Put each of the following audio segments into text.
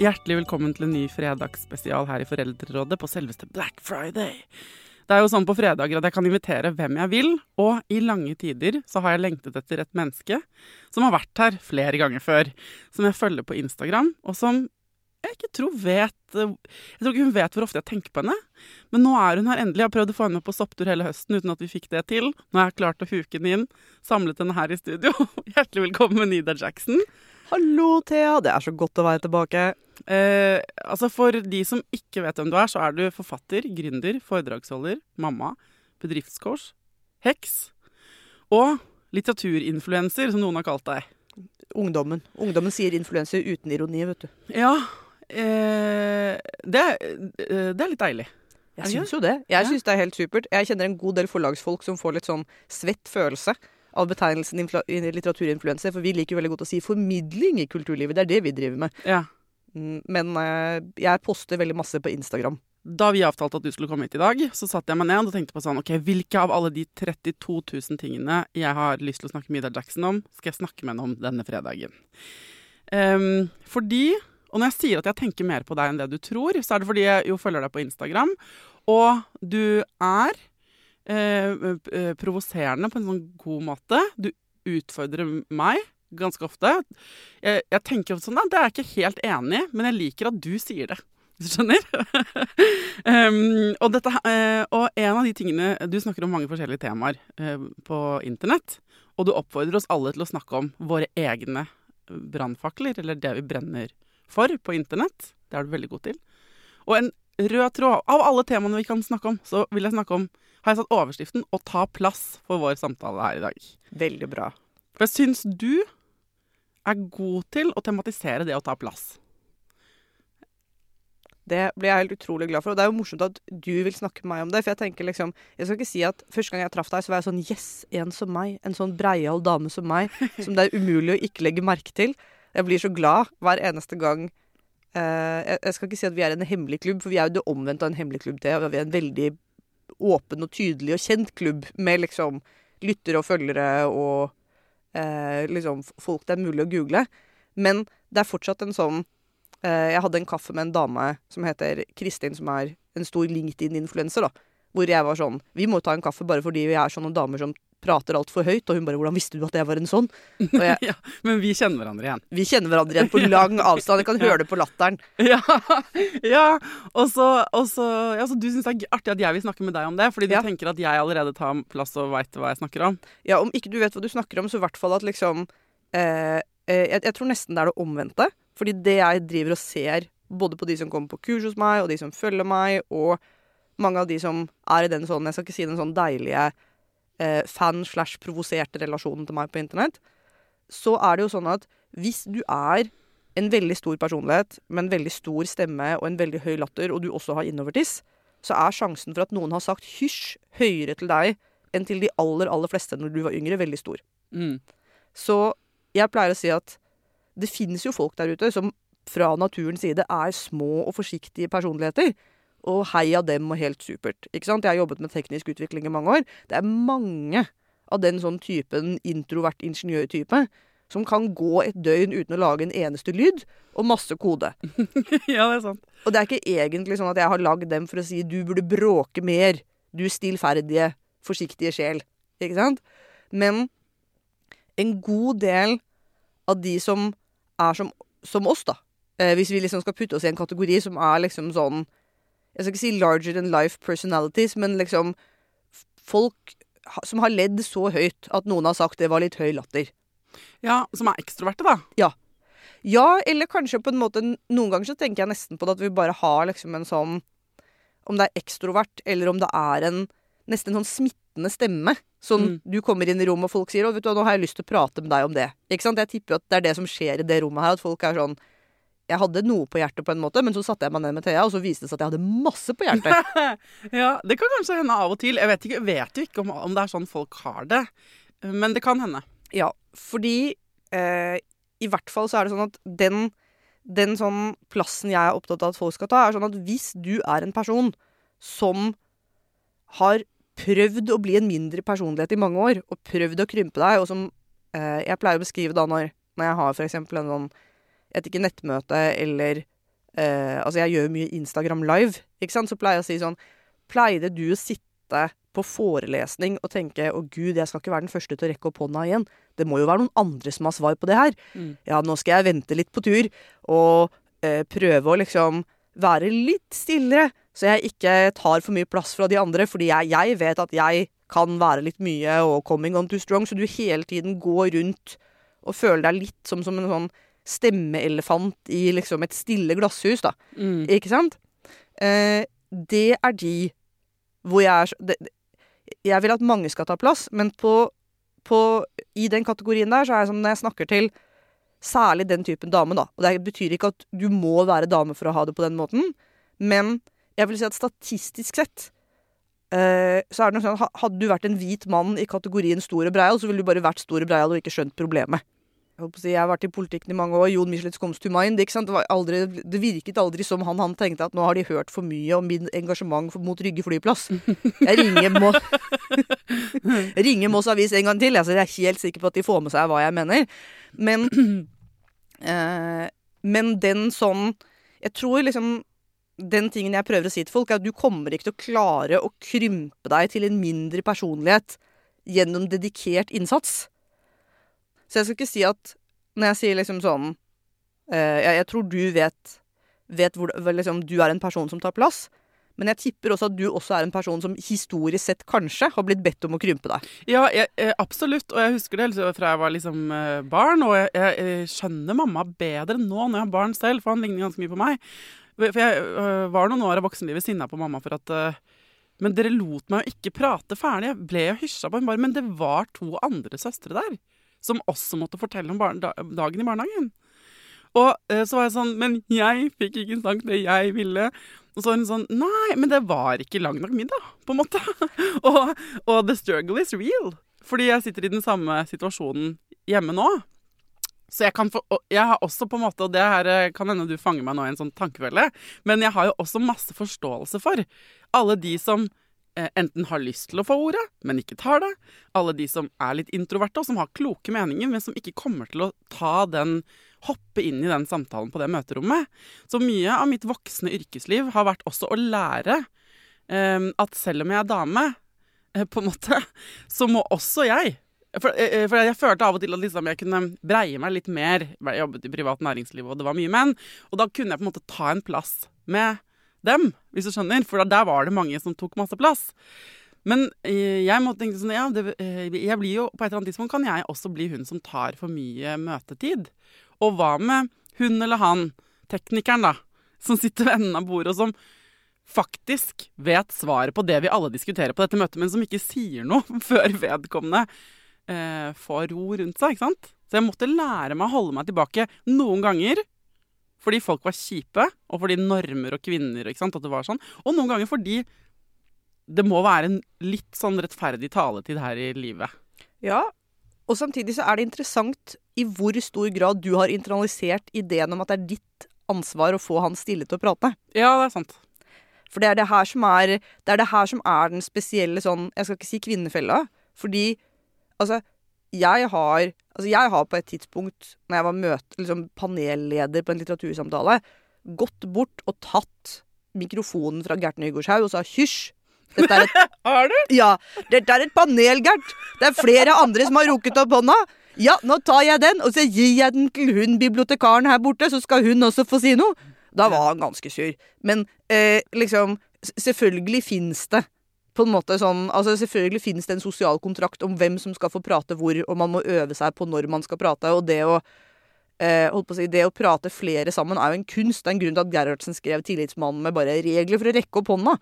Hjertelig velkommen til en ny fredagsspesial her i Foreldrerådet på selveste Black Friday. Det er jo sånn på fredager at jeg kan invitere hvem jeg vil, og i lange tider så har jeg lengtet etter et menneske som har vært her flere ganger før, som jeg følger på Instagram, og som jeg ikke tror vet Jeg tror ikke hun vet hvor ofte jeg tenker på henne. Men nå er hun her endelig. Jeg har prøvd å få henne på sopptur hele høsten uten at vi fikk det til. Nå har jeg klart å huke henne inn, samlet henne her i studio. Hjertelig velkommen, Nida Jackson. Hallo, Thea. Det er så godt å være tilbake. Eh, altså For de som ikke vet hvem du er, så er du forfatter, gründer, foredragsholder, mamma, bedriftscoach, heks og litteraturinfluenser, som noen har kalt deg. Ungdommen. Ungdommen sier influenser uten ironi, vet du. Ja, eh, det, eh, det er litt deilig. Jeg syns jo det. Jeg syns det er helt supert. Jeg kjenner en god del forlagsfolk som får litt sånn svett følelse av betegnelsen litteraturinfluenser, for vi liker jo veldig godt å si formidling i kulturlivet. Det er det vi driver med. Ja. Mm, Men eh, jeg poster veldig masse på Instagram. Da vi avtalte at du skulle komme hit i dag, så satte jeg meg ned og tenkte på sånn Ok, hvilke av alle de 32 000 tingene jeg har lyst til å snakke med Ida Jackson om, skal jeg snakke med henne om denne fredagen? Um, fordi Og når jeg sier at jeg tenker mer på deg enn det du tror, så er det fordi jeg jo følger deg på Instagram, og du er eh, eh, provoserende på en sånn god måte. Du utfordrer meg ganske ofte. Jeg, jeg tenker sånn Nei, det er jeg ikke helt enig i, men jeg liker at du sier det. Hvis du skjønner? um, og, dette, uh, og en av de tingene Du snakker om mange forskjellige temaer uh, på internett. Og du oppfordrer oss alle til å snakke om våre egne brannfakler, eller det vi brenner for på internett. Det er du veldig god til. Og en rød tråd Av alle temaene vi kan snakke om, så vil jeg snakke om har jeg satt overskriften 'Å ta plass' for vår samtale her i dag. Veldig bra. For jeg syns du er god til å tematisere det å ta plass. Det blir jeg helt utrolig glad for. Og det er jo morsomt at du vil snakke med meg om det. For jeg tenker liksom Jeg skal ikke si at første gang jeg traff deg, så var jeg sånn Yes, en som meg. En sånn breial dame som meg. Som det er umulig å ikke legge merke til. Jeg blir så glad hver eneste gang eh, jeg, jeg skal ikke si at vi er en hemmelig klubb, for vi er jo det omvendte av en hemmelig klubb. Det. Vi er en veldig åpen og tydelig og kjent klubb med liksom lyttere og følgere og eh, liksom folk det er mulig å google. Men det er fortsatt en sånn eh, Jeg hadde en kaffe med en dame som heter Kristin, som er en stor LinkedIn-influenser. da Hvor jeg var sånn Vi må ta en kaffe bare fordi vi er sånne damer som prater altfor høyt. Og hun bare 'Hvordan visste du at jeg var en sånn?' Jeg, ja, men vi kjenner hverandre igjen. vi kjenner hverandre igjen på lang avstand. Jeg kan høre det på latteren. Ja, ja. Og så, og så ja, så du syns det er artig at jeg vil snakke med deg om det, fordi du Ja. tenker at jeg allerede tar plass og veit hva jeg snakker om. Ja, Om ikke du vet hva du snakker om, så i hvert fall at liksom eh, eh, jeg, jeg tror nesten det er det omvendte. Fordi det jeg driver og ser, både på de som kommer på kurs hos meg, og de som følger meg, og mange av de som er i den sånn, jeg skal ikke si den sånn deilige eh, fan-slash-provoserte relasjonen til meg på internett, så er det jo sånn at hvis du er en veldig stor personlighet med en veldig stor stemme og en veldig høy latter, og du også har innovertiss, så er sjansen for at noen har sagt hysj høyere til deg enn til de aller, aller fleste når du var yngre, veldig stor. Mm. Så jeg pleier å si at det finnes jo folk der ute som fra naturens side er små og forsiktige personligheter. Og heia dem og helt supert. Ikke sant? Jeg har jobbet med teknisk utvikling i mange år. Det er mange av den sånn typen introvert ingeniørtype som kan gå et døgn uten å lage en eneste lyd, og masse kode. ja, det er sant. Og det er ikke egentlig sånn at jeg har lagd dem for å si du burde bråke mer, du stillferdige, forsiktige sjel. Ikke sant? Men en god del av de som er som, som oss, da, eh, hvis vi liksom skal putte oss i en kategori som er liksom sånn Jeg skal ikke si larger than life personalities, men liksom folk som har ledd så høyt at noen har sagt det var litt høy latter. Ja, Som er ekstroverte, da. Ja, eller kanskje på en måte Noen ganger så tenker jeg nesten på det at vi bare har liksom en sånn Om det er ekstrovert, eller om det er en nesten en sånn smittende stemme. Sånn Mm. du kommer inn i rommet, og folk sier 'Å, vet du hva, nå har jeg lyst til å prate med deg om det'. Ikke sant? Jeg tipper jo at det er det som skjer i det rommet her. At folk er sånn Jeg hadde noe på hjertet på en måte, men så satte jeg meg ned med Thea, og så viste det seg at jeg hadde masse på hjertet. ja, Det kan kanskje hende av og til. Jeg vet, ikke, vet jo ikke om, om det er sånn folk har det, men det kan hende. Ja, fordi eh, i hvert fall så er det sånn at den, den sånn plassen jeg er opptatt av at folk skal ta, er sånn at hvis du er en person som har prøvd å bli en mindre personlighet i mange år, og prøvd å krympe deg, og som eh, jeg pleier å beskrive da når, når jeg har eksempel en sånn, jeg vet ikke, nettmøte eller eh, Altså, jeg gjør mye Instagram live, ikke sant, så pleier jeg å si sånn Pleide du å sitte på forelesning og tenke 'Å, gud, jeg skal ikke være den første til å rekke opp hånda igjen'. Det må jo være noen andre som har svar på det her. Mm. Ja, nå skal jeg vente litt på tur og eh, prøve å liksom være litt stillere, så jeg ikke tar for mye plass fra de andre, fordi jeg, jeg vet at jeg kan være litt mye og coming on too strong, så du hele tiden går rundt og føler deg litt som, som en sånn stemmeelefant i liksom et stille glasshus, da. Mm. Ikke sant? Eh, det er de hvor jeg er så det, Jeg vil at mange skal ta plass, men på, på I den kategorien der så er jeg som når jeg snakker til særlig den typen dame, da. Og det betyr ikke at du må være dame for å ha det på den måten, men jeg vil si at statistisk sett eh, så er det noe sånn Hadde du vært en hvit mann i kategorien stor og breial, så ville du bare vært stor og breial og ikke skjønt problemet. Jeg, har vært i politikken i mange år. Jon Michelet mind. Det, aldri, det virket aldri som han, han tenkte at nå har de hørt for mye om min engasjement mot Rygge flyplass. Jeg ringer, Må ringer Moss Avis en gang til, altså, jeg er helt sikker på at de får med seg hva jeg mener. Men, eh, men den sånn Jeg tror liksom den tingen jeg prøver å si til folk, er at du kommer ikke til å klare å krympe deg til en mindre personlighet gjennom dedikert innsats. Så jeg skal ikke si at Når jeg sier liksom sånn uh, jeg, jeg tror du vet, vet hvor, liksom, Du er en person som tar plass. Men jeg tipper også at du også er en person som historisk sett kanskje har blitt bedt om å krympe deg. Ja, jeg, eh, absolutt. Og jeg husker det helt fra jeg var liksom eh, barn. Og jeg, jeg, skjønner mamma bedre nå når jeg har barn selv, for han ligner ganske mye på meg. For jeg var noen år av voksenlivet sinna på mamma for at Men dere lot meg jo ikke prate ferdig. Jeg ble jo hysja på en bare. Men det var to andre søstre der som også måtte fortelle om dagen i barnehagen. Og eh, så var jeg sånn Men jeg fikk ikke sagt det jeg ville. Og så var hun sånn Nei, men det var ikke lang nok middag, på en måte. og, og the struggle is real. Fordi jeg sitter i den samme situasjonen hjemme nå. Så jeg få, jeg har også på en måte, og det her eh, kan hende du fanger meg nå i en sånn tankefelle, men jeg har jo også masse forståelse for alle de som enten har lyst til å få ordet, men ikke tar det. Alle de som er litt introverte og som har kloke meninger, men som ikke kommer til å ta den hoppe inn i den samtalen på det møterommet. Så mye av mitt voksne yrkesliv har vært også å lære um, at selv om jeg er dame, eh, på en måte, så må også jeg for, eh, for jeg følte av og til at liksom jeg kunne breie meg litt mer. Jeg jobbet i privat næringsliv, og det var mye menn. Og da kunne jeg på en måte ta en plass med dem, hvis du skjønner. For der var det mange som tok masse plass. Men eh, jeg måtte tenke sånn Ja, det, eh, jeg blir jo på et eller annet tidspunkt kan jeg også bli hun som tar for mye møtetid. Og hva med hun eller han, teknikeren, da, som sitter ved enden av bordet, og som faktisk vet svaret på det vi alle diskuterer på dette møtet, men som ikke sier noe før vedkommende eh, får ro rundt seg, ikke sant? Så jeg måtte lære meg å holde meg tilbake noen ganger. Fordi folk var kjipe, og fordi normer og kvinner ikke sant, at det var sånn. Og noen ganger fordi det må være en litt sånn rettferdig taletid her i livet. Ja, og samtidig så er det interessant i hvor stor grad du har internalisert ideen om at det er ditt ansvar å få han stille til å prate. Ja, det er sant. For det er det her som er, det er, det her som er den spesielle sånn Jeg skal ikke si kvinnefella, fordi altså jeg har, altså jeg har på et tidspunkt, når jeg var møte, liksom panelleder på en litteratursamtale, gått bort og tatt mikrofonen fra Gert Nygaardshaug og sa hysj. Dette er et Har du? Ja, dette er et panel, Gert. Det er flere andre som har rukket opp hånda. Ja, nå tar jeg den, og så gir jeg den til hun bibliotekaren her borte, så skal hun også få si noe. Da var han ganske sur. Men eh, liksom Selvfølgelig fins det på en måte sånn Altså selvfølgelig finnes det en sosial kontrakt om hvem som skal få prate hvor, og man må øve seg på når man skal prate, og det å eh, å si, Det å prate flere sammen er jo en kunst. Det er en grunn til at Gerhardsen skrev 'Tillitsmannen' med bare regler for å rekke opp hånda.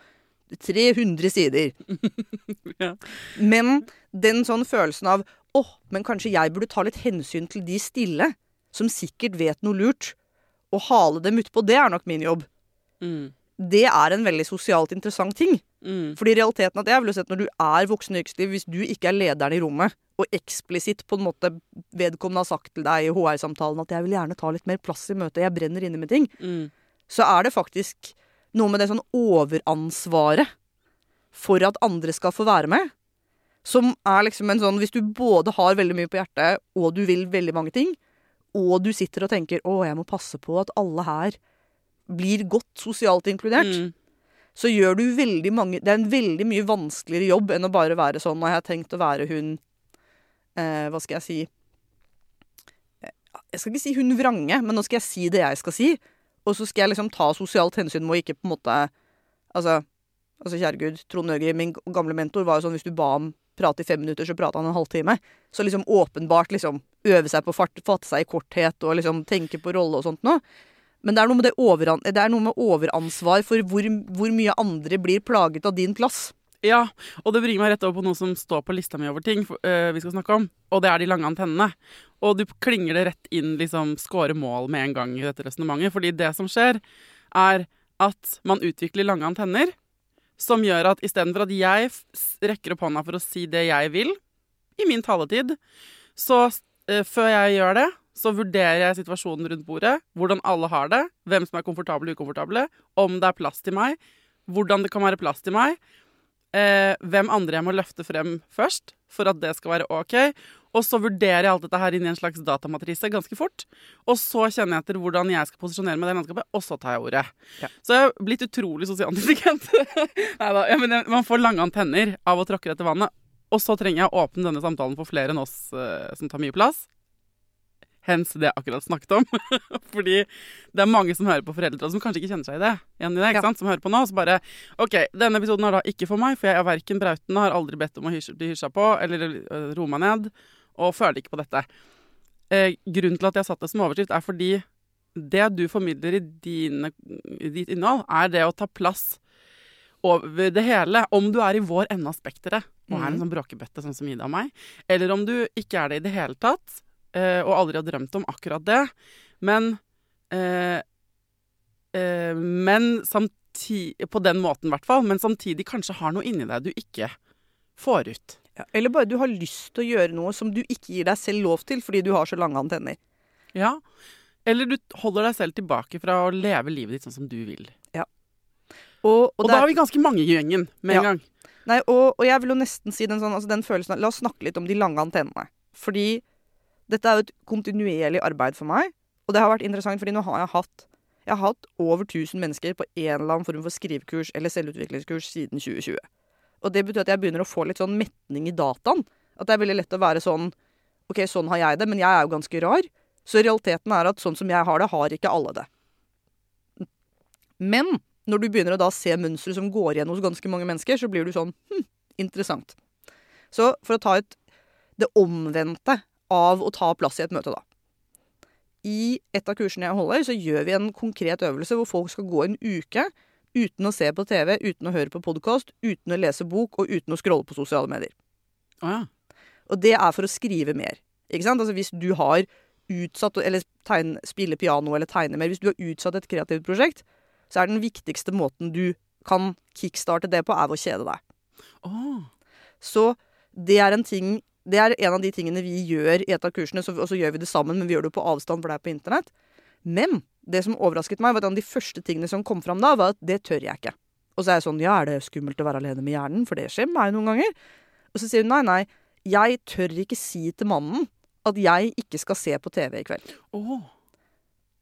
300 sider. Ja. Men den sånn følelsen av åh, men kanskje jeg burde ta litt hensyn til de stille, som sikkert vet noe lurt, og hale dem utpå, det er nok min jobb. Mm. Det er en veldig sosialt interessant ting. Mm. Fordi realiteten at jeg vil jo si at når du er voksen i yrkesliv, hvis du ikke er lederen i rommet, og eksplisitt på en måte vedkommende har sagt til deg i HR-samtalen at jeg vil gjerne ta litt mer plass i møtet, jeg brenner inne med ting, Mm. så er det faktisk noe med det sånn overansvaret for at andre skal få være med. Som er liksom en sånn Hvis du både har veldig mye på hjertet, og du vil veldig mange ting, og du sitter og tenker 'Å, jeg må passe på at alle her blir godt sosialt inkludert, Mm. Så gjør du veldig mange Det er en veldig mye vanskeligere jobb enn å bare være sånn Og jeg har tenkt å være hun eh, Hva skal jeg si Jeg skal ikke si hun vrange, men nå skal jeg si det jeg skal si. Og så skal jeg liksom ta sosialt hensyn med å ikke på en måte Altså, altså kjære gud, Trond Øgri, min gamle mentor, var jo sånn hvis du ba ham prate i fem minutter, så prata han en halvtime. Så liksom åpenbart liksom øve seg på å fatte seg i korthet og liksom tenke på rolle og sånt noe. Men det er noe med, overan det er noe med overansvar for hvor, hvor mye andre blir plaget av din plass. Ja, og det bringer meg rett over på noe som står på lista mi over ting for- uh, vi skal snakke om, og det er de lange antennene. Og du klinger det rett inn, liksom score mål med en gang i dette resonnementet. Fordi det som skjer, er at man utvikler lange antenner som gjør at istedenfor at jeg rekker opp hånda for å si det jeg vil, i min taletid, så uh, før jeg gjør det, så vurderer jeg situasjonen rundt bordet, hvordan alle har det, hvem som er komfortable og ukomfortable, om det er plass til meg, hvordan det kan være plass til meg, eh, hvem andre jeg må løfte frem først for at det skal være ok. Og så vurderer jeg alt dette her inn i en slags datamatrise ganske fort. Og så kjenner jeg etter hvordan jeg skal posisjonere meg i det landskapet, og så tar jeg ordet. Ja. Så jeg har blitt utrolig sosialt intelligent. Neida, ja, men man får lange antenner av å tråkke dette vannet. Og så trenger jeg å åpne denne samtalen for flere enn oss eh, som tar mye plass. Hens det jeg akkurat snakket om. Fordi det er mange som hører på foreldre som kanskje ikke kjenner seg i det. Igjen i det ikke Ja. sant? Som hører på nå. Så bare OK, denne episoden er da ikke for meg, for jeg er verken brauten, har aldri bedt om å bli hysja på, eller øh, roe meg ned, og føler ikke på dette. Eh, grunnen til at jeg har satt det som overskrift, er fordi det du formidler i, dine, i ditt innhold, er det å ta plass over det hele. Om du er i vår ende av spekteret og er en Mhm. sånn bråkebøtte sånn som Ida og meg, eller om du ikke er det i det hele tatt, eh, og aldri har drømt om akkurat det, men eh, eh, Men samtidig På den måten, i hvert fall. Men samtidig kanskje har noe inni deg du ikke får ut. Ja, eller bare du har lyst til å gjøre noe som du ikke gir deg selv lov til fordi du har så lange antenner. Ja. Eller du holder deg selv tilbake fra å leve livet ditt sånn som du vil. Og, og, Og der, da har vi ganske mange i gjengen med en Ja. gang. Nei, og, og jeg vil jo nesten si den, sånn, altså den følelsen av La oss snakke litt om de lange antennene. Fordi dette er jo et kontinuerlig arbeid for meg. Og det har vært interessant, fordi nå har jeg hatt Jeg har hatt over 1000 mennesker på en eller annen form for skrivekurs eller selvutviklingskurs siden 2020. Og det betyr at jeg begynner å få litt sånn metning i dataen. At det er veldig lett å være sånn OK, sånn har jeg det, men jeg er jo ganske rar. Så realiteten er at sånn som jeg har det, har ikke alle det. Men når du begynner å da se mønstre som går igjen hos ganske mange mennesker, så blir du sånn hm, interessant. Så for å ta et, det omvendte av å ta plass i et møte, da. I et av kursene jeg holder, så gjør vi en konkret øvelse hvor folk skal gå en uke uten å se på TV, uten å høre på podkast, uten å lese bok og uten å scrolle på sosiale medier. Ja. Og det er for å skrive mer. Ikke sant? Altså Hvis du har utsatt Eller tegne, spille piano eller tegne mer. Hvis du har utsatt et kreativt prosjekt, så er den viktigste måten du kan kickstarte det på, er ved å kjede deg. Oh. Så det er en ting Det er en av de tingene vi gjør i et av kursene, og så gjør vi det sammen, men vi gjør det på avstand, for det er på internett. Men det som overrasket meg, var at en av de første tingene som kom fram da, var at det tør jeg ikke. Og så er jeg sånn, ja, er det skummelt å være alene med hjernen? For det skjer meg noen ganger. Og så sier hun nei, nei, jeg tør ikke si til mannen at jeg ikke skal se på TV i kveld. Oh.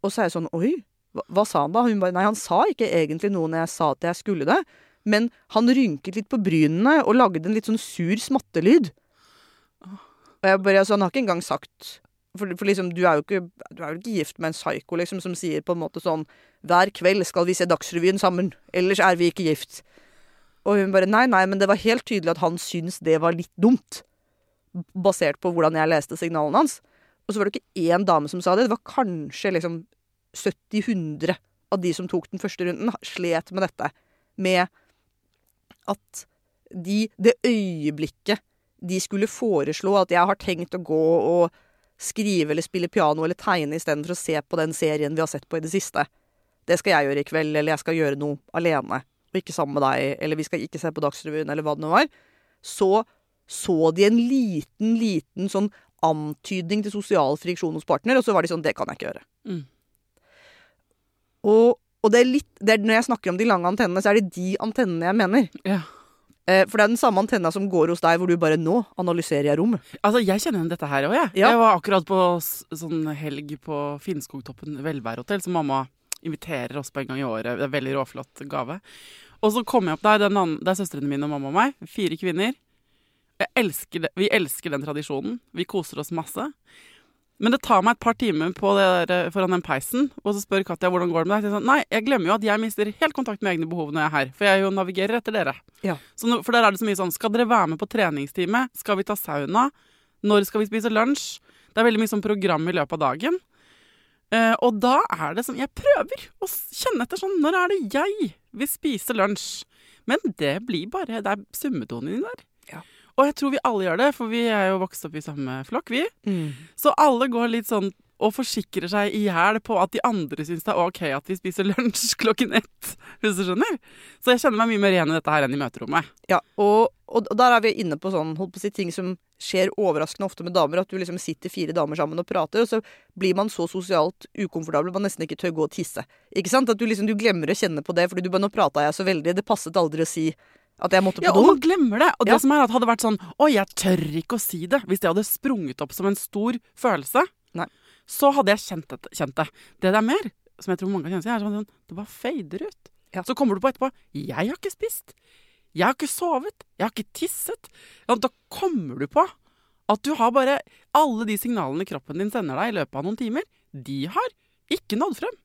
Og så er jeg sånn, oi, hva, hva sa han da? Hun bare, nei, han sa ikke egentlig noe når jeg sa at jeg skulle det, men han rynket litt på brynene og lagde en litt sånn sur smattelyd. Og jeg bare, altså, han har ikke engang sagt for, for liksom, du er, jo ikke, du er ikke gift med en psyko liksom, som sier på en måte sånn Hver kveld skal vi se Dagsrevyen sammen, ellers er vi ikke gift. Og hun bare Nei, nei, men det var helt tydelig at han syntes det var litt dumt. Basert på hvordan jeg leste signalene hans. Og så var det ikke én dame som sa det. Det var kanskje liksom 70-100 av de som tok den første runden, slet med dette. Med at de Det øyeblikket de skulle foreslå at jeg har tenkt å gå og skrive eller spille piano eller tegne istedenfor å se på den serien vi har sett på i det siste. Det skal jeg gjøre i kveld, eller jeg skal gjøre noe alene. Og ikke sammen med deg, eller vi skal ikke se på Dagsrevyen, eller hva det nå var. Så så de en liten, liten sånn antydning til sosial friksjon hos partner, og så var de sånn Det kan jeg ikke gjøre. Mm. Og, og det er litt det er, Når jeg snakker om de lange antennene, så er det de antennene jeg mener. Ja. Eh, for det er den samme antenna som går hos deg, hvor du bare Nå analyserer jeg rom'. Altså, jeg kjenner igjen dette her òg, jeg. Ja. Jeg var akkurat på sånn helg på Finnskogtoppen velværehotell, som mamma inviterer oss på en gang i året. Det er veldig råflott gave. Og så kommer jeg opp der. Andre, det er søstrene mine og mamma og meg. Fire kvinner. Elsker det. Vi elsker den tradisjonen. Vi koser oss masse. Men det tar meg et par timer på det der, foran den peisen, og så spør Katja hvordan går det med deg. Så jeg sånn, Nei, jeg glemmer jo at jeg mister helt kontakt med egne behov når jeg er her. For jeg jo navigerer etter dere. Ja. Så for der er det så mye sånn Skal dere være med på treningstime? Skal vi ta sauna? Når skal vi spise lunsj? Det er veldig mye sånn program i løpet av dagen. Eh, og da er det sånn Jeg prøver å kjenne etter sånn Når er det jeg vil spise lunsj? Men det blir bare Det er summetonen din der. Ja. Og jeg tror vi alle gjør det, for vi er jo vokst opp i samme flokk, vi. Mm. Så alle går litt sånn og forsikrer seg i hjel på at de andre syns det er ok at vi spiser lunsj klokken ett. Hvis du skjønner? Så jeg kjenner meg mye mer igjen i dette her enn i møterommet. Ja, og, og der er vi inne på sånn, holdt på å si, ting som skjer overraskende ofte med damer. At du liksom sitter fire damer sammen og prater, og så blir man så sosialt ukomfortabel at man nesten ikke tør gå og tisse. Ikke sant? At du liksom du glemmer å kjenne på det, fordi du bare nå prata jeg så veldig. Det passet aldri å si at jeg måtte på Ja, og man glemmer det. Og det som er at hadde vært sånn Oi, jeg tør ikke å si det. Hvis det hadde sprunget opp som en stor følelse, Nei. så hadde jeg kjent det. Kjent det. det der mer, som jeg tror mange kan kjenne seg, er sånn Det bare fader ut. Ja. Så kommer du på etterpå Jeg har ikke spist. Jeg har ikke sovet. Jeg har ikke tisset. Ja, da kommer du på at du har bare Alle de signalene kroppen din sender deg i løpet av noen timer, de har ikke nådd frem.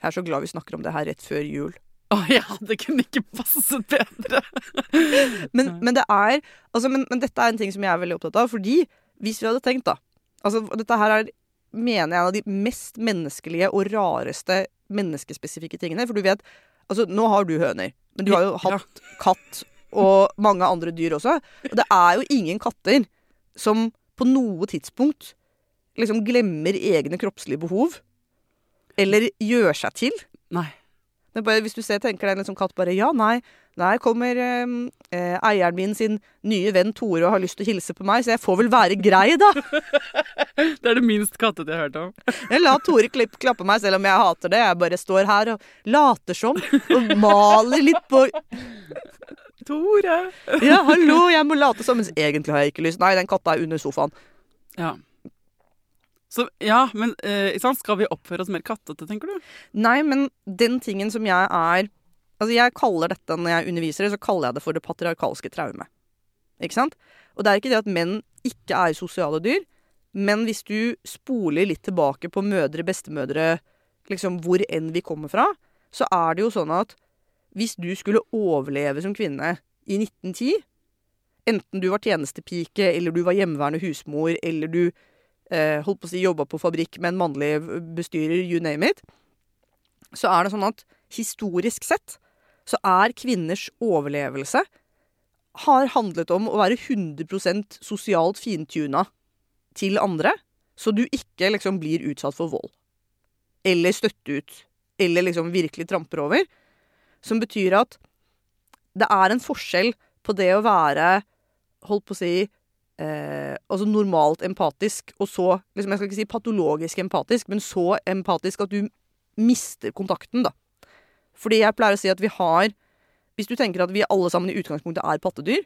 Jeg er så glad vi snakker om det her rett før jul. Å ja, det kunne ikke passet bedre. Men, men det er altså, men, men dette er en ting som jeg er veldig opptatt av. Fordi hvis vi hadde tenkt, da altså, Dette her er, mener jeg, en av de mest menneskelige og rareste menneskespesifikke tingene. For du vet Altså, nå har du høner, men du har jo hatt katt og mange andre dyr også. Og det er jo ingen katter som på noe tidspunkt liksom glemmer egne kroppslige behov. Eller gjør seg til. Nei. Bare, hvis du ser, tenker deg en liksom katt bare Ja, nei, nei kommer eh, eh, eieren min sin nye venn Tore og har lyst til å hilse på meg, så jeg får vel være grei, da. Det er det minst kattete jeg har hørt om. Jeg lar Tore klipp, klappe meg selv om jeg hater det. Jeg bare står her og later som. Og maler litt på Tore. Ja, hallo, jeg må late som, mens egentlig har jeg ikke lyst. Nei, den katta er under sofaen. Ja. Så ja, men eh, skal vi oppføre oss mer kattete, tenker du? Nei, men den tingen som jeg er Altså, jeg kaller dette når jeg underviser så kaller jeg det for det patriarkalske traume. Ikke sant? Og det er ikke det at menn ikke er sosiale dyr, men hvis du spoler litt tilbake på mødre, bestemødre, liksom hvor enn vi kommer fra, så er det jo sånn at hvis du skulle overleve som kvinne i 1910, enten du var tjenestepike, eller du var hjemmeværende husmor, eller du holdt på å si jobba på fabrikk med en mannlig bestyrer, you name it, så er det sånn at historisk sett så er kvinners overlevelse har handlet om å være 100 sosialt fintuna til andre, så du ikke liksom blir utsatt for vold. Eller støtte ut. Eller liksom virkelig tramper over. Som betyr at det er en forskjell på det å være, holdt på å si eh, Altså normalt empatisk, og så liksom Jeg skal ikke si patologisk empatisk, men så empatisk at du mister kontakten, da. Fordi jeg pleier å si at vi har Hvis du tenker at vi alle sammen i utgangspunktet er pattedyr,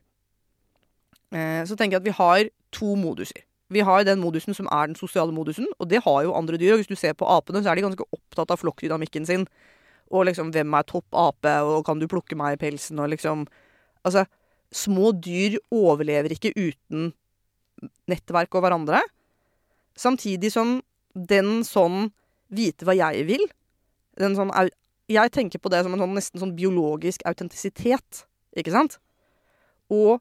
eh, så tenker jeg at vi har to moduser. Vi har den modusen som er den sosiale modusen, og det har jo andre dyr. Og hvis du ser på apene, så er de ganske opptatt av flokkdynamikken sin. Og liksom hvem er topp ape, og kan du plukke meg i pelsen, og liksom Altså, små dyr overlever ikke uten nettverk og hverandre. Samtidig som den sånn vite hva jeg vil, sånn Jeg tenker på det som en sånn, nesten sånn biologisk autentisitet, ikke sant? Og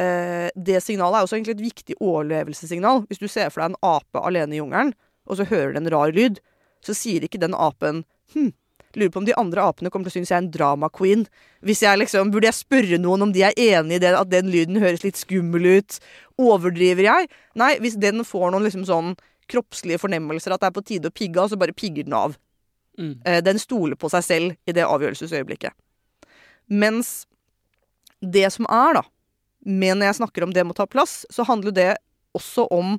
eh, det signalet er også egentlig et viktig overlevelsessignal. Hvis du ser for deg en ape alene i jungelen, og så hører du en rar lyd, så sier ikke den apen hm, lurer på om de andre apene kommer til å synes jeg er en drama queen. Hvis jeg liksom, Burde jeg spørre noen om de er enig i det, at den lyden høres litt skummel ut? Overdriver jeg? Nei, hvis den får noen liksom sånn kroppslige fornemmelser at det er på tide å pigge av, så bare pigger den av. Mm. Eh, Den stoler på seg selv i det avgjørelsesøyeblikket. Mens det som er, da, men når jeg snakker om det må ta plass, så handler det også om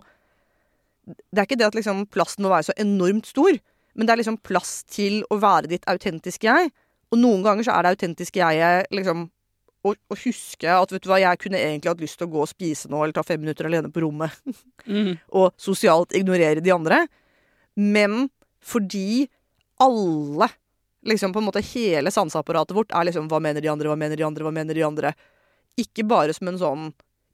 Det er ikke det at liksom plassen må være så enormt stor, men det er liksom plass til å være ditt autentiske jeg. Og noen ganger så er det autentiske jeg liksom å, å huske at vet du hva, jeg kunne egentlig hatt lyst til å gå og spise nå, eller ta fem minutter alene på rommet Mm. og sosialt ignorere de andre. Men fordi alle liksom på en måte hele sanseapparatet vårt er liksom hva mener de andre, hva mener de andre, hva mener de andre. Ikke bare som en sånn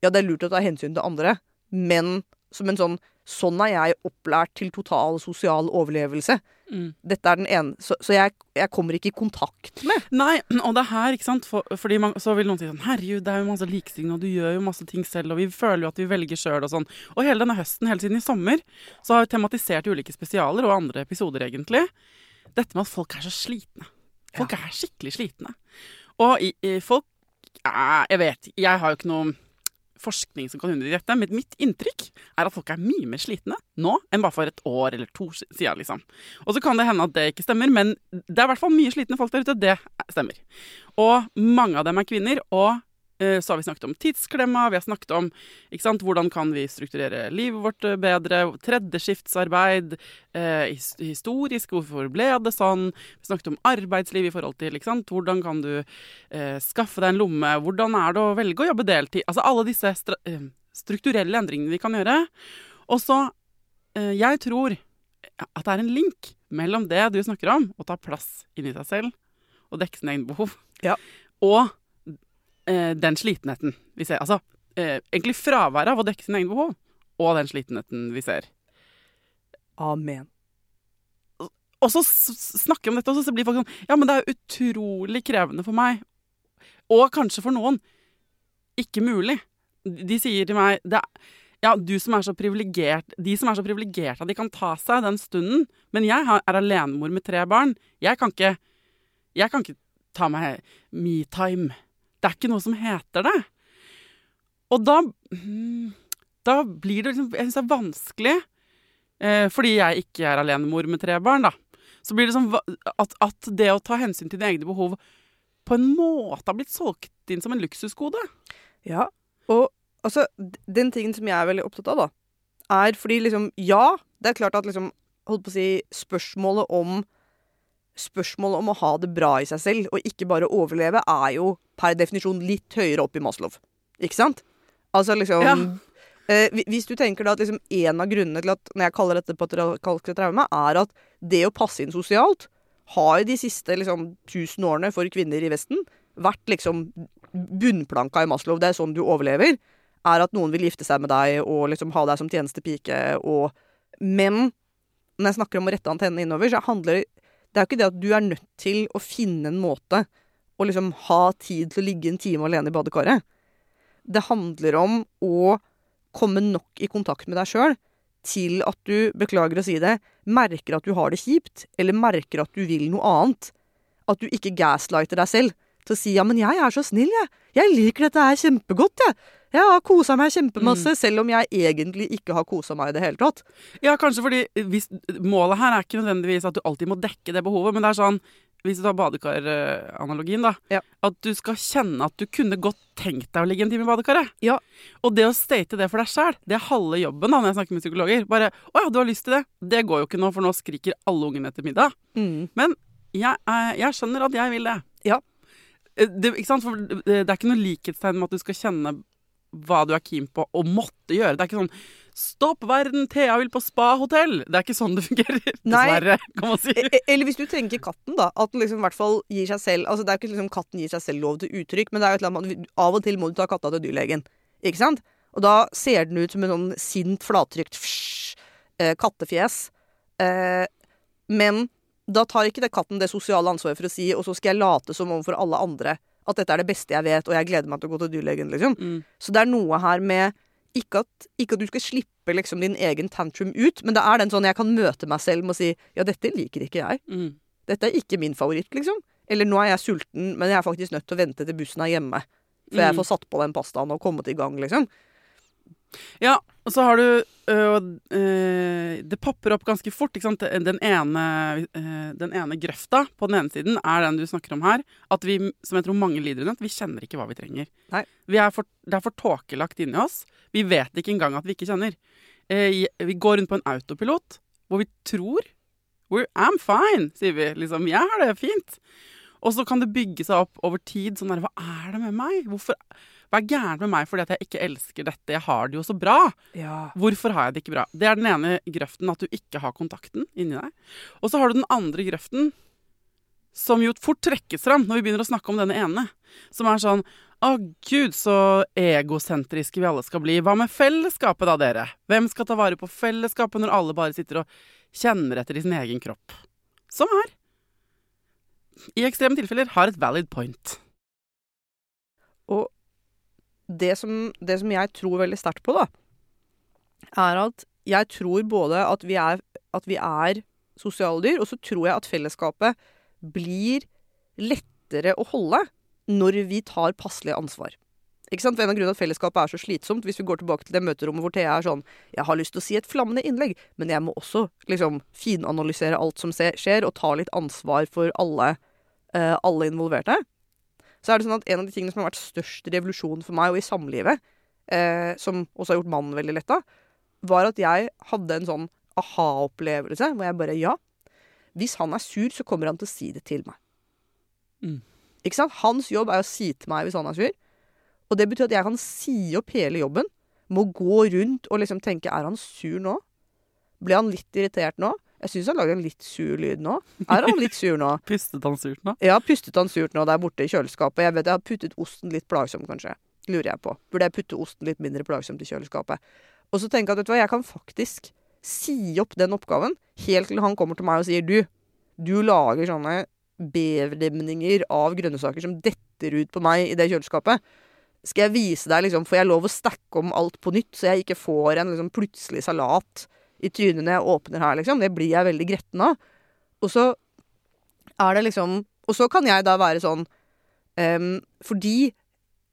ja, det er lurt å ta hensyn til andre, men som en sånn sånn er jeg opplært til total sosial overlevelse. Mm. Dette er den ene, Så, så jeg, jeg kommer ikke i kontakt med. Nei, og det er her, ikke sant For, fordi man, Så vil noen si sånn Herregud, det er jo masse likestilling, og du gjør jo masse ting selv, og vi føler jo at vi velger sjøl og sånn. Og hele denne høsten, helt siden i sommer, så har vi tematisert ulike spesialer og andre episoder, egentlig. Dette med at folk er så slitne. Folk er skikkelig slitne. Og i, i, folk eh, Jeg vet, jeg har jo ikke noe forskning som kan undergi dette, men mitt inntrykk er at folk er mye mer slitne nå enn bare for et år eller to siden. Liksom. Og så kan det hende at det ikke stemmer, men det er i hvert fall mye slitne folk der ute. Det stemmer. Og mange av dem er kvinner. og så har vi snakket om tidsklemma, vi har snakket om sant, hvordan kan vi strukturere livet vårt eh, bedre, tredjeskiftsarbeid, eh, historisk, hvorfor ble det sånn? Vi snakket om arbeidsliv i forhold til sant, hvordan kan du eh, skaffe deg en lomme, hvordan er det å velge å jobbe deltid? Altså alle disse eh, strukturelle endringene vi kan gjøre. Og så eh, Jeg tror at det er en link mellom det du snakker om, å ta plass inni seg selv og dekke sine egne behov, ja. og eh, den slitenheten vi ser. Altså eh, egentlig fraværet av å dekke sine egne behov, og den slitenheten vi ser. Amen. Og så snakker vi om dette, og så blir folk sånn Ja, men det er utrolig krevende for meg. Og kanskje for noen ikke mulig. De sier til meg det, Ja, du som er så privilegert De som er så privilegerte at de kan ta seg den stunden. Men jeg er alenemor med tre barn. Jeg kan ikke Jeg kan ikke ta meg me-time. Det er ikke noe som heter det. Og da hmm, Da blir det liksom Jeg syns det er vanskelig, eh, fordi jeg ikke er alenemor med tre barn, da. Så blir det sånn at, at det å ta hensyn til dine egne behov på en måte har blitt solgt inn som en luksusgode. Ja, og altså Den tingen som jeg er veldig opptatt av, da, er fordi liksom Ja, det er klart at liksom Holdt på å si Spørsmålet om spørsmålet om å ha det bra i seg selv og ikke bare overleve, er jo per definisjon litt høyere opp i Maslow. Ikke sant? Altså liksom ja. eh, Hvis du tenker da at liksom en av grunnene til at når jeg kaller dette patriarkalsk traume, er at det å passe inn sosialt har de siste liksom, tusen årene for kvinner i Vesten vært liksom bunnplanka i Maslow. Det er sånn du overlever. Er at noen vil gifte seg med deg og liksom ha deg som tjenestepike og Men når jeg snakker om å rette antennene innover, så handler det er jo ikke det at du er nødt til å finne en måte å liksom ha tid til å ligge en time alene i badekaret. Det handler om å komme nok i kontakt med deg sjøl til at du, beklager å si det, merker at du har det kjipt, eller merker at du vil noe annet. At du ikke gaslighter deg selv til å si ja, men jeg er så snill, jeg. Jeg liker dette her kjempegodt, jeg. Jeg har kosa meg kjempemasse, mm. selv om jeg egentlig ikke har kosa meg i det hele tatt. Ja, kanskje fordi hvis, Målet her er ikke nødvendigvis at du alltid må dekke det behovet, men det er sånn hvis du tar badekaranalogien, da. Ja. At du skal kjenne at du kunne godt tenkt deg å ligge en time i badekaret. Ja. Og det å state det for deg sjæl, det er halve jobben da når jeg snakker med psykologer. Bare 'Å ja, du har lyst til det'. Det går jo ikke nå, for nå skriker alle ungene etter middag. Mm. Men jeg, jeg, skjønner at jeg vil det. Ja. Eh, det, ikke? For det er ikke noe likhetstegn med at du skal kjenne hva du er keen på og måtte gjøre. Det er ikke sånn 'Stopp verden, Thea vil på spahotell'. Det er ikke sånn det fungerer. Dessverre, kan man si. E, eller hvis du tenker katten, da. At den liksom i hvert fall gir seg selv Altså det er ikke liksom katten gir seg selv lov til uttrykk, men det er jo et eller annet Av og til må du ta katta til dyrlegen. Ikke sant? Og da ser den ut som en sånn sint, flattrykt eh, kattefjes. Eh, men da tar ikke det katten det sosiale ansvaret for å si, og så skal jeg late som overfor alle andre at dette er det beste jeg vet, og jeg gleder meg til å gå til dyrlegen, liksom. Mm. Så det er noe her med ikke at, ikke at, du skal slippe liksom din egen tantrum ut, men det er den sånn jeg kan møte meg selv med å si ja, dette liker ikke jeg. Mm. Dette er ikke min favoritt, liksom. Eller nå er jeg sulten, men jeg er faktisk nødt til å vente til bussen er hjemme. Før mm. jeg får satt på den pastaen og kommet i gang, liksom. Ja, og så har du øh, øh, Det popper opp ganske fort. ikke sant? Den ene, øh, den ene grøfta på den ene siden er den du snakker om her. At vi, som jeg tror mange lider under, at vi kjenner ikke hva vi trenger. Vi er for, det er for tåkelagt inni oss. Vi vet ikke engang at vi ikke kjenner. Eh, vi går rundt på en autopilot hvor vi tror I'm fine, sier vi. Liksom, jeg har det fint. Og så kan det bygge seg opp over tid. sånn der, Hva er det med meg? Hvorfor hva er gærent med meg fordi at jeg ikke elsker dette? Jeg har det jo så bra. Ja. Hvorfor har jeg det ikke bra? Det er den ene grøften, at du ikke har kontakten inni deg. Og så har du den andre grøften, som jo fort trekkes fram når vi begynner å snakke om denne ene. Som er sånn Å, gud, så egosentriske vi alle skal bli. Hva med fellesskapet, da, dere? Hvem skal ta vare på fellesskapet når alle bare sitter og kjenner etter i sin egen kropp? Som her. i ekstreme tilfeller, har et valid point. Og det som, det som jeg tror veldig sterkt på, da, er at jeg tror både at vi er, at vi er sosiale dyr, og så tror jeg at fellesskapet blir lettere å holde når vi tar passelig ansvar. Ikke sant? For En av grunnene at fellesskapet er så slitsomt, hvis vi går tilbake til det møterommet hvor Thea er sånn Jeg har lyst til å si et flammende innlegg, men jeg må også liksom finanalysere alt som skjer, og ta litt ansvar for alle, uh, alle involverte. Så er det sånn at en av de tingene som har vært størst revolusjon for meg, og i samlivet, eh, som også har gjort mannen veldig letta, var at jeg hadde en sånn aha-opplevelse hvor jeg bare Ja, hvis han er sur, så kommer han til å si det til meg. Mm. Ikke sant? Hans jobb er å si til meg hvis han er sur. Og det betyr at jeg kan si opp hele jobben. Må gå rundt og liksom tenke Er han sur nå? Ble han litt irritert nå? Jeg syns han lager en litt sur lyd nå. Er han litt sur nå? Pustet han surt nå? Ja, pustet han surt nå der borte i kjøleskapet? Jeg vet jeg har puttet osten litt plagsomt, kanskje. Lurer jeg på. Burde jeg putte osten litt mindre plagsomt i kjøleskapet? Og så tenker jeg at vet du hva, jeg kan faktisk si opp den oppgaven helt til han kommer til meg og sier du, du lager sånne beverdemninger av grønnsaker som detter ut på meg i det kjøleskapet. Skal jeg vise deg, liksom, får jeg lov å stacke om alt på nytt, så jeg ikke får en liksom, plutselig salat i trynet når jeg åpner her, liksom? Det blir jeg veldig gretten av. Og så er det liksom Og så kan jeg da være sånn um, Fordi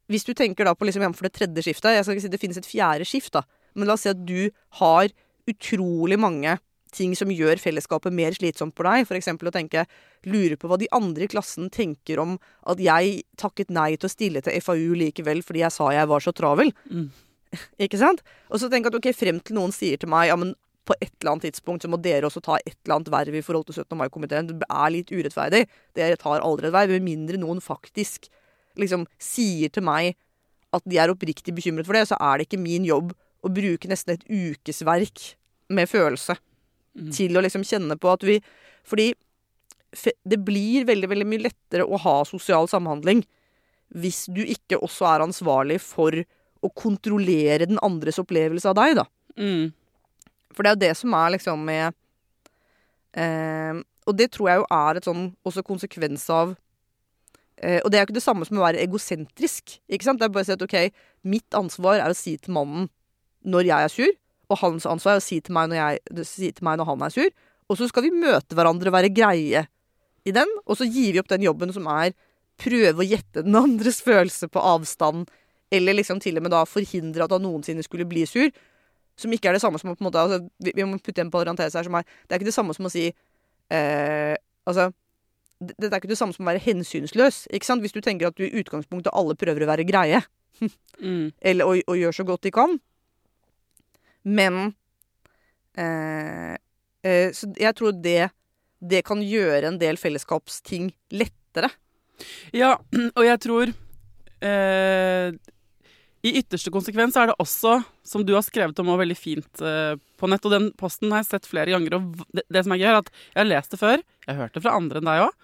hvis du tenker da på liksom jf. det tredje skiftet Jeg skal ikke si det finnes et fjerde skift, da. Men la oss si at du har utrolig mange ting som gjør fellesskapet mer slitsomt for deg. F.eks. å tenke Lure på hva de andre i klassen tenker om at jeg takket nei til å stille til FAU likevel fordi jeg sa jeg var så travel. Mm. Ikke sant? Og så tenk at ok, frem til noen sier til meg ja, men på et eller annet tidspunkt så må dere også ta et eller annet verv i forhold til 17. mai-komiteen. Det er litt urettferdig. Dere tar aldri et verv, med mindre noen faktisk liksom sier til meg at de er oppriktig bekymret for det, så er det ikke min jobb å bruke nesten et ukesverk med følelse Mm. til å liksom kjenne på at vi Fordi det blir veldig, veldig mye lettere å ha sosial samhandling hvis du ikke også er ansvarlig for å kontrollere den andres opplevelse av deg, da. Mm. For det er jo det som er liksom med eh, Og det tror jeg jo er et sånn også konsekvens av eh, Og det er jo ikke det samme som å være egosentrisk. Ikke sant? Det er bare å si at OK, mitt ansvar er å si til mannen når jeg er sur, og hans ansvar er å si til meg når, jeg, si til meg når han er sur. Og så skal vi møte hverandre og være greie i den, og så gir vi opp den jobben som er prøve å gjette den andres følelse på avstand, eller liksom til og med da forhindre at han noensinne skulle bli sur. Som ikke er det samme som å på en måte altså, vi, vi, må putte en parentes her som er Det er ikke det samme som å si eh, Altså det, det, er ikke det samme som å være hensynsløs. Ikke sant? Hvis du tenker at du i utgangspunktet alle prøver å være greie, Mm. eller å, og, gjøre så godt de kan. Men eh, eh, Så jeg tror det, det kan gjøre en del fellesskapsting lettere. Ja, og jeg tror eh, I ytterste konsekvens er det også, som du har skrevet om og veldig fint eh, på nett, og den posten har jeg sett flere ganger, og det, det som er gøy, er at jeg har lest det før, jeg har hørt det fra andre enn deg òg,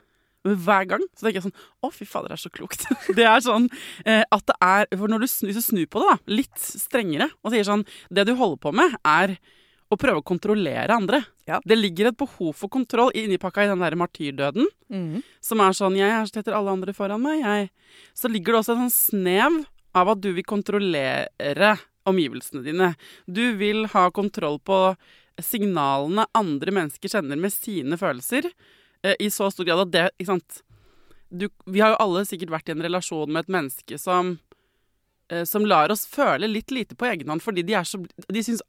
men hver gang så tenker jeg sånn Å, fy fader, det er så klokt. det er sånn eh, at det er For når du hvis du snur på det, da, litt strengere, og sier sånn Det du holder på med, er å prøve å kontrollere andre. Ja. Det ligger et behov for kontroll innipakka i den der martyrdøden som er sånn Jeg setter alle andre foran meg, jeg. Så ligger det også en sånn snev av at du vil kontrollere omgivelsene dine. Du vil ha kontroll på signalene andre mennesker sender med sine følelser, eh, i så stor grad at det Ikke sant. Du, vi har jo alle sikkert vært i en relasjon med et menneske som eh, som lar oss føle litt lite på egen hånd fordi de er så De syns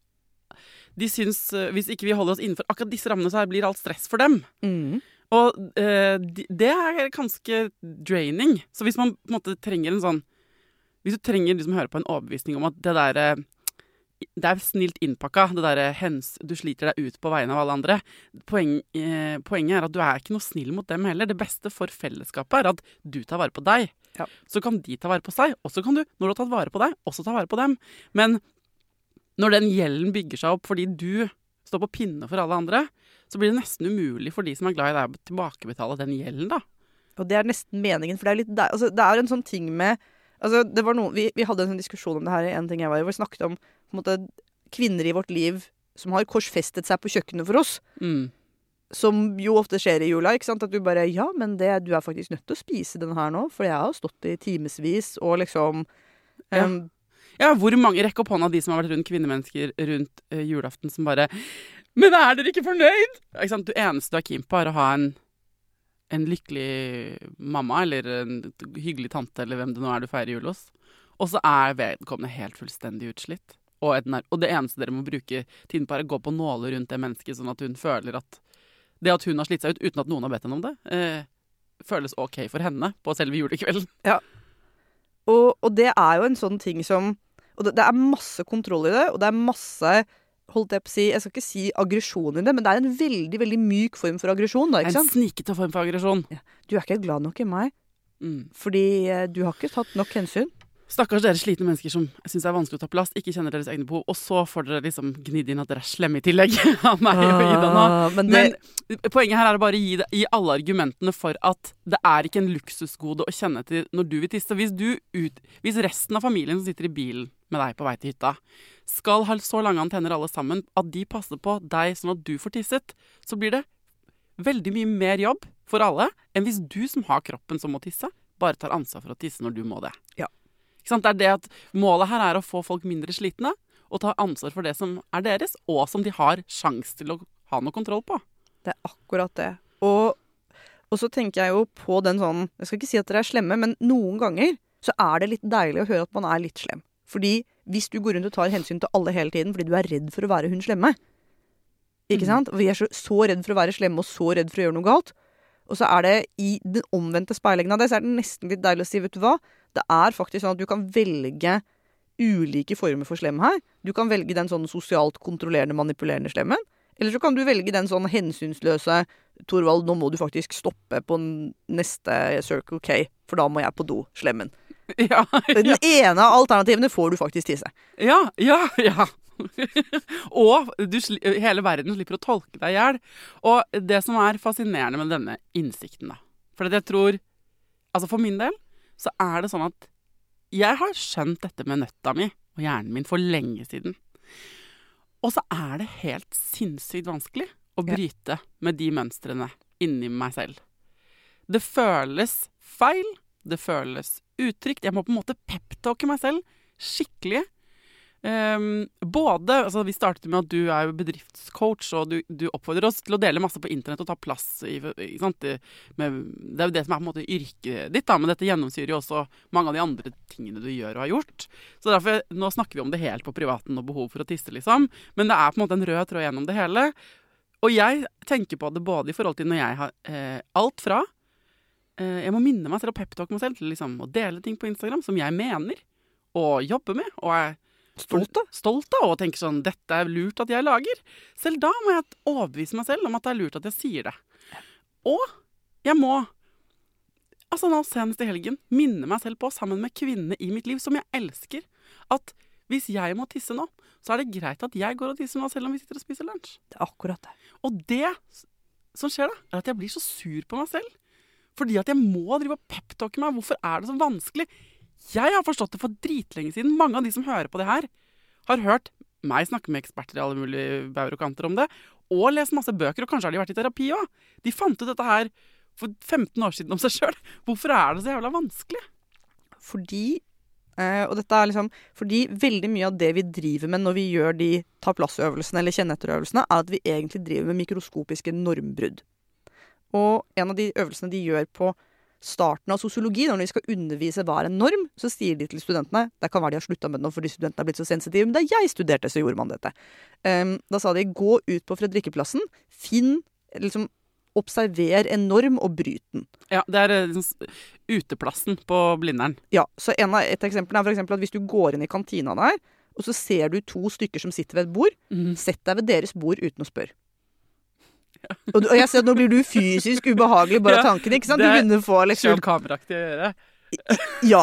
de syns, eh, Hvis ikke vi holder oss innenfor akkurat disse rammene, så blir alt stress for dem. Mm. Og eh, de- det er ganske draining. Så hvis man på en måte trenger en sånn Hvis du trenger liksom høre på en overbevisning om at det derre det er snilt innpakka, det derre hens Du sliter deg ut på vegne av alle andre. Poeng, eh, poenget er at du er ikke noe snill mot dem heller. Det beste for fellesskapet er at du tar vare på deg. Ja. Så kan de ta vare på seg, og så kan du, når du har tatt vare på deg, også ta vare på dem. Men når den gjelden bygger seg opp fordi du står på pinne for alle andre, så blir det nesten umulig for de som er glad i deg, å tilbakebetale den gjelden, da. Og det er nesten meningen, for det er litt altså, Det er en sånn ting med altså, det var noe, vi, vi hadde en sånn diskusjon om det her i en ting jeg var i, hvor vi snakket om måte, kvinner i vårt liv som har korsfestet seg på kjøkkenet for oss. Mm. Som jo ofte skjer i jula. ikke sant? At du bare Ja, men det, du er faktisk nødt til å spise den her nå, for jeg har stått i timevis og liksom Ja. Ja, hvor mange Rekk opp hånda de som har vært rundt kvinnemennesker rundt uh, julaften, som bare Men er dere ikke fornøyd? Ikke sant? Du eneste du er keen på, er å ha en, en lykkelig mamma eller en hyggelig tante eller hvem det nå er du feirer jul hos. Og så er vedkommende helt fullstendig utslitt. Og, og det eneste dere må bruke tiden på, er å gå på nåler rundt det mennesket, sånn at hun føler at det at hun har slitt seg ut uten at noen har bedt henne om det, eh, føles OK for henne på selve julekvelden. Og, og det er jo en sånn ting som Og det, det er masse kontroll i det, og det er masse holdt Jeg på å si, jeg skal ikke si aggresjon i det, men det er en veldig veldig myk form for aggresjon. da, ikke sant? En snikete form for aggresjon. Du er ikke glad nok i meg, Mm. fordi eh, du har ikke tatt nok hensyn. Stakkars dere slitne mennesker som syns det er vanskelig å ta plass, ikke kjenner deres egne behov, og så får dere liksom gnidd inn at dere er slemme i tillegg av meg og Ida nå. Ah, men det, Men poenget her er å bare gi, det, gi alle argumentene for at det er ikke en luksusgode å kjenne til når du vil tisse. Hvis, du ut, hvis resten av familien som sitter i bilen med deg på vei til hytta, skal ha så lange antenner alle sammen at de passer på deg sånn at du får tisset, så blir det veldig mye mer jobb for alle enn hvis du som har kroppen som må tisse, bare tar ansvar for å tisse når du må det. Ja. Ikke sant? Det er det at Målet her er å få folk mindre slitne og ta ansvar for det som er deres, og som de har sjans til å ha noe kontroll på. det er akkurat det. Og, og så tenker jeg jo på den sånn Jeg skal ikke si at dere er slemme, men noen ganger så er det litt deilig å høre at man er litt slem. Fordi hvis du går rundt og tar hensyn til alle hele tiden fordi du er redd for å være hun slemme Ikke mm. sant? Vi er så, så redd for å være slemme og så redd for å gjøre noe galt. Og så er det i den omvendte speileggen av det, så er det nesten litt deilig å si, vet du hva Det er faktisk sånn at du kan velge ulike former for slem her. Du kan velge den sånn sosialt kontrollerende, manipulerende slemmen. Eller så kan du velge den sånn hensynsløse Torvald, nå må du faktisk stoppe på neste Circle K, for da må jeg på do. Ja, Den ene av alternativene får du faktisk tisse. ja, ja. ja. og du, hele verden slipper å tolke deg i hjel. Og det som er fascinerende med denne innsikten, da For jeg tror Altså for min del så er det sånn at jeg har skjønt dette med nøtta mi og hjernen min for lenge siden. Og så er det helt sinnssykt vanskelig å bryte med de mønstrene inni meg selv. Det føles feil, det føles utrygt. Jeg må på en måte peptalke meg selv skikkelig. Um, både, altså Vi startet med at du er jo bedriftscoach, og du, du oppfordrer oss til å dele masse på internett og ta plass. I, sant? Med, det er jo det som er på en måte yrket ditt, da, men dette gjennomsyrer jo også mange av de andre tingene du gjør og har gjort. Så derfor, Nå snakker vi om det helt på privaten og behov for å tisse, liksom. Men det er på en måte en rød tråd gjennom det hele. Og jeg tenker på det både i forhold til når jeg har eh, alt fra Jeg må minne meg selv og peptalke meg selv til liksom, å dele ting på Instagram som jeg mener og jobber med. og er Stolt, av. stolt av og tenker sånn Dette er lurt at jeg lager. Selv da må jeg overbevise meg selv om at det er lurt at jeg sier det. Og jeg må, altså nå senest i helgen, minne meg selv på, sammen med kvinnene i mitt liv som jeg elsker, at hvis jeg må tisse nå, så er det greit at jeg går og tisser nå, selv om vi sitter og spiser lunsj. Det er akkurat det. Og det som skjer da, er at jeg blir så sur på meg selv. Fordi at jeg må drive og peptalke meg. Hvorfor er det så vanskelig? Jeg har forstått det for dritlenge siden. Mange av de som hører på det her, har hørt meg snakke med eksperter i alle mulige bauer og kanter om det, og lest masse bøker, og kanskje har de vært i terapi òg. De fant ut dette her for 15 år siden om seg sjøl. Hvorfor er det så jævla vanskelig? Fordi Uh, Og dette er liksom Fordi veldig mye av det vi driver med når vi gjør de ta plass-øvelsene eller kjenne etter-øvelsene, er at vi egentlig driver med mikroskopiske normbrudd. Og en av de øvelsene de gjør på starten av sosiologi, når de skal undervise hva er en norm, så sier de til studentene Det kan være de har slutta med det nå fordi studentene er blitt så sensitive, men da jeg studerte, så gjorde man dette. Um, da sa de gå ut på Fredrikkeplassen, finn liksom Observer en norm og bryt den. Ja, det er liksom uteplassen på Blindern. Ja, så en av, Et eksempel er for eksempel at hvis du går inn i kantina der, og så ser du to stykker som sitter ved et bord, sett deg ved deres bord uten å spørre. Og, du, og jeg ser at nå blir du fysisk ubehagelig bare av Ja, tanken. ikke sant? Du er begynner å få liksom Skjult kameraaktig å gjøre. Ja.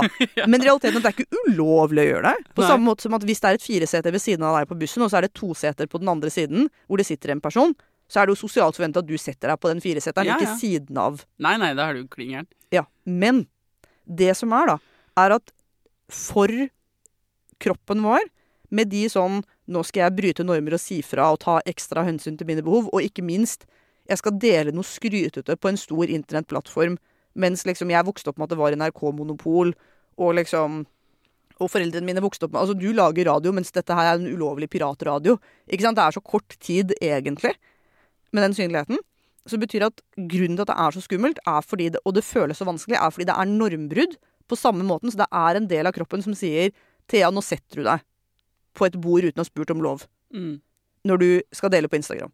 Men realiteten er at det er ikke ulovlig å gjøre det. På Nei. samme måte som at hvis det er et fireseter ved siden av deg på bussen, og så er det to seter på den andre siden hvor det sitter en person, så er det jo sosialt forventa at du setter deg på den fireseteren, Ja, ikke siden av. Nei, nei, da er du klin. Ja. Men det som er, da, er at for kroppen vår, med de sånn Nå skal jeg bryte normer og si fra og ta ekstra hensyn til mine behov, og ikke minst, jeg skal dele noe skrytete på en stor internettplattform, mens liksom jeg vokste opp med at det var NRK-monopol, og liksom og foreldrene mine vokste opp med Altså, du lager radio, mens dette her er en ulovlig piratradio. Ikke sant? Det er så kort tid, egentlig, med den synligheten. Så det betyr at grunnen til at det er så skummelt, det, og det føles så vanskelig, er fordi det er normbrudd på samme måten. Så det er en del av kroppen som sier Thea, nå setter du deg på et bord uten å ha spurt om lov Mm. når du skal dele på Instagram.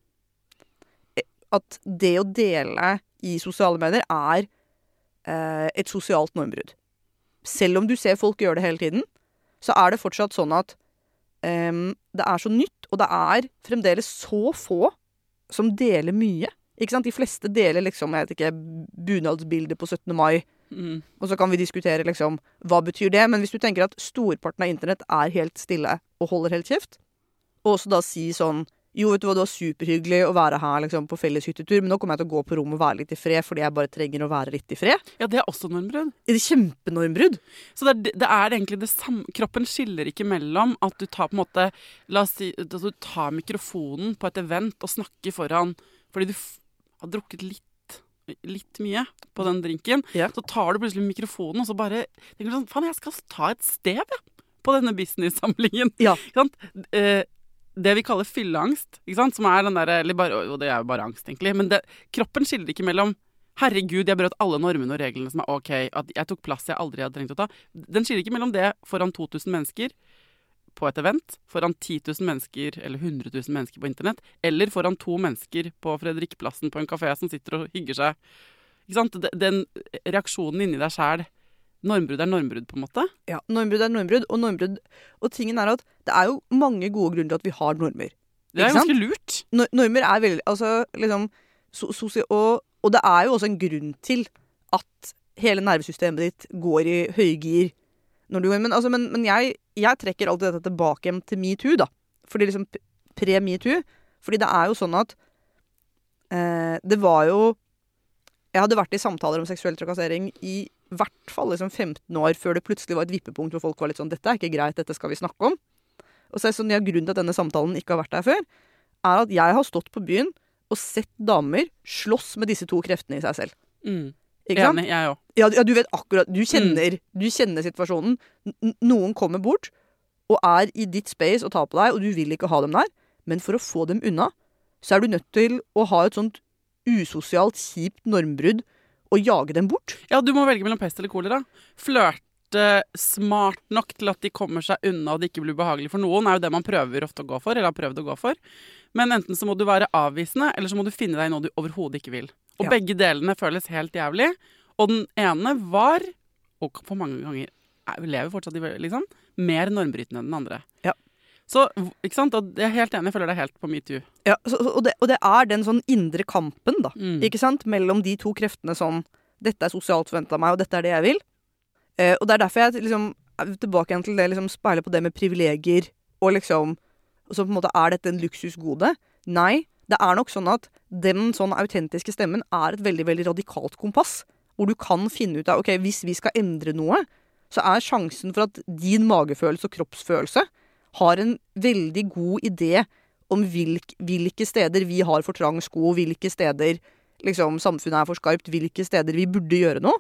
Eh, At det å dele i sosiale medier er eh, et sosialt normbrudd. Selv om du ser folk gjøre det hele tiden, så er det fortsatt sånn at eh, det er så nytt, og det er fremdeles så få som deler mye. Ikke sant? De fleste deler liksom, jeg vet ikke, bunadsbildet på 17. mai, Mm. og så kan vi diskutere liksom, hva betyr det. Men hvis du tenker at storparten av internett er helt stille og holder helt kjeft, og også da si sånn jo, vet du hva, det var superhyggelig å være her liksom, på felles hyttetur, men nå kommer jeg til å gå på rommet og være litt i fred fordi jeg bare trenger å være litt i fred. Ja, det er også normbrudd. Er det kjempenormbrudd? Så det er, det er egentlig det samme Kroppen skiller ikke mellom at du tar på en måte La oss si at du tar mikrofonen på et event og snakker foran fordi du har drukket litt Litt mye på den drinken. Ja. Så tar du plutselig mikrofonen og så bare tenker du sånn Faen, jeg skal ta et sted, jeg. På denne business-samlingen. Ja. Ikke sant? Eh, det vi kaller fylleangst, ikke sant? som er den derre Og det er jo bare angst, egentlig. Men det, kroppen skiller ikke mellom Herregud, jeg brøt alle normene og reglene som er OK. At jeg tok plass jeg aldri hadde trengt å ta. Den skiller ikke mellom det foran 2000 mennesker på et event, foran 10 000 mennesker eller 100 000 mennesker på internett, eller foran to mennesker på Fredrikplassen, på en kafé som sitter og hygger seg. Ikke sant? Den reaksjonen inni deg sjæl Normbrudd er normbrudd, på en måte. Ja, Normbrudd er normbrudd, og normbrudd Og tingen er at det er jo mange gode grunner til at vi har normer. Det er ganske lurt. Nor- normer er veldig Altså, liksom so og, og det er jo også en grunn til at hele nervesystemet ditt går i høygir når du Men, altså, men, men jeg, jeg trekker alltid dette tilbake til metoo, da. Fordi liksom pre-metoo. Fordi det er jo sånn at eh, Det var jo Jeg hadde vært i samtaler om seksuell trakassering i hvert fall liksom 15 år før det plutselig var et vippepunkt hvor folk var litt sånn Dette er ikke greit, dette skal vi snakke om. Og så er sånn, ja, Grunnen til at denne samtalen ikke har vært der før, er at jeg har stått på byen og sett damer slåss med disse to kreftene i seg selv. Mm. Ikke sant? Enig, jeg òg. Ja, ja, du vet akkurat Du kjenner, du kjenner situasjonen. N noen kommer bort og er i ditt space og tar på deg, og du vil ikke ha dem der. Men for å få dem unna, så er du nødt til å ha et sånt usosialt, kjipt normbrudd og jage dem bort. Ja, du må velge mellom pest eller kolera. Flørte smart nok til at de kommer seg unna og det ikke blir ubehagelig for noen, er jo det man prøver ofte å gå for, eller har prøvd å gå for. Men enten så må du være avvisende, eller så må du finne deg i noe du overhodet ikke vil. Og Ja. begge delene føles helt jævlig. Og den ene var, og for mange ganger er- lever fortsatt i, liksom, mer normbrytende enn den andre. Ja. Så, ikke sant? Og jeg er helt enig, jeg føler deg helt på metoo. Ja, så, og, det, og det er den sånn indre kampen, da. Mm. Ikke sant? Mellom de to kreftene sånn Dette er sosialt forventa av meg, og dette er det jeg vil. Eh, og det er derfor jeg liksom tilbake igjen til det liksom speiler på det med privilegier og liksom Og så på en måte er dette en luksusgode? Nei. Det er nok sånn at den sånn autentiske stemmen er et veldig, veldig radikalt kompass. Hvor du kan finne ut av ok, hvis vi skal endre noe, så er sjansen for at din magefølelse og kroppsfølelse har en veldig god idé om hvilk, hvilke steder vi har for trang sko, hvilke steder liksom, samfunnet er for skarpt, hvilke steder vi burde gjøre noe.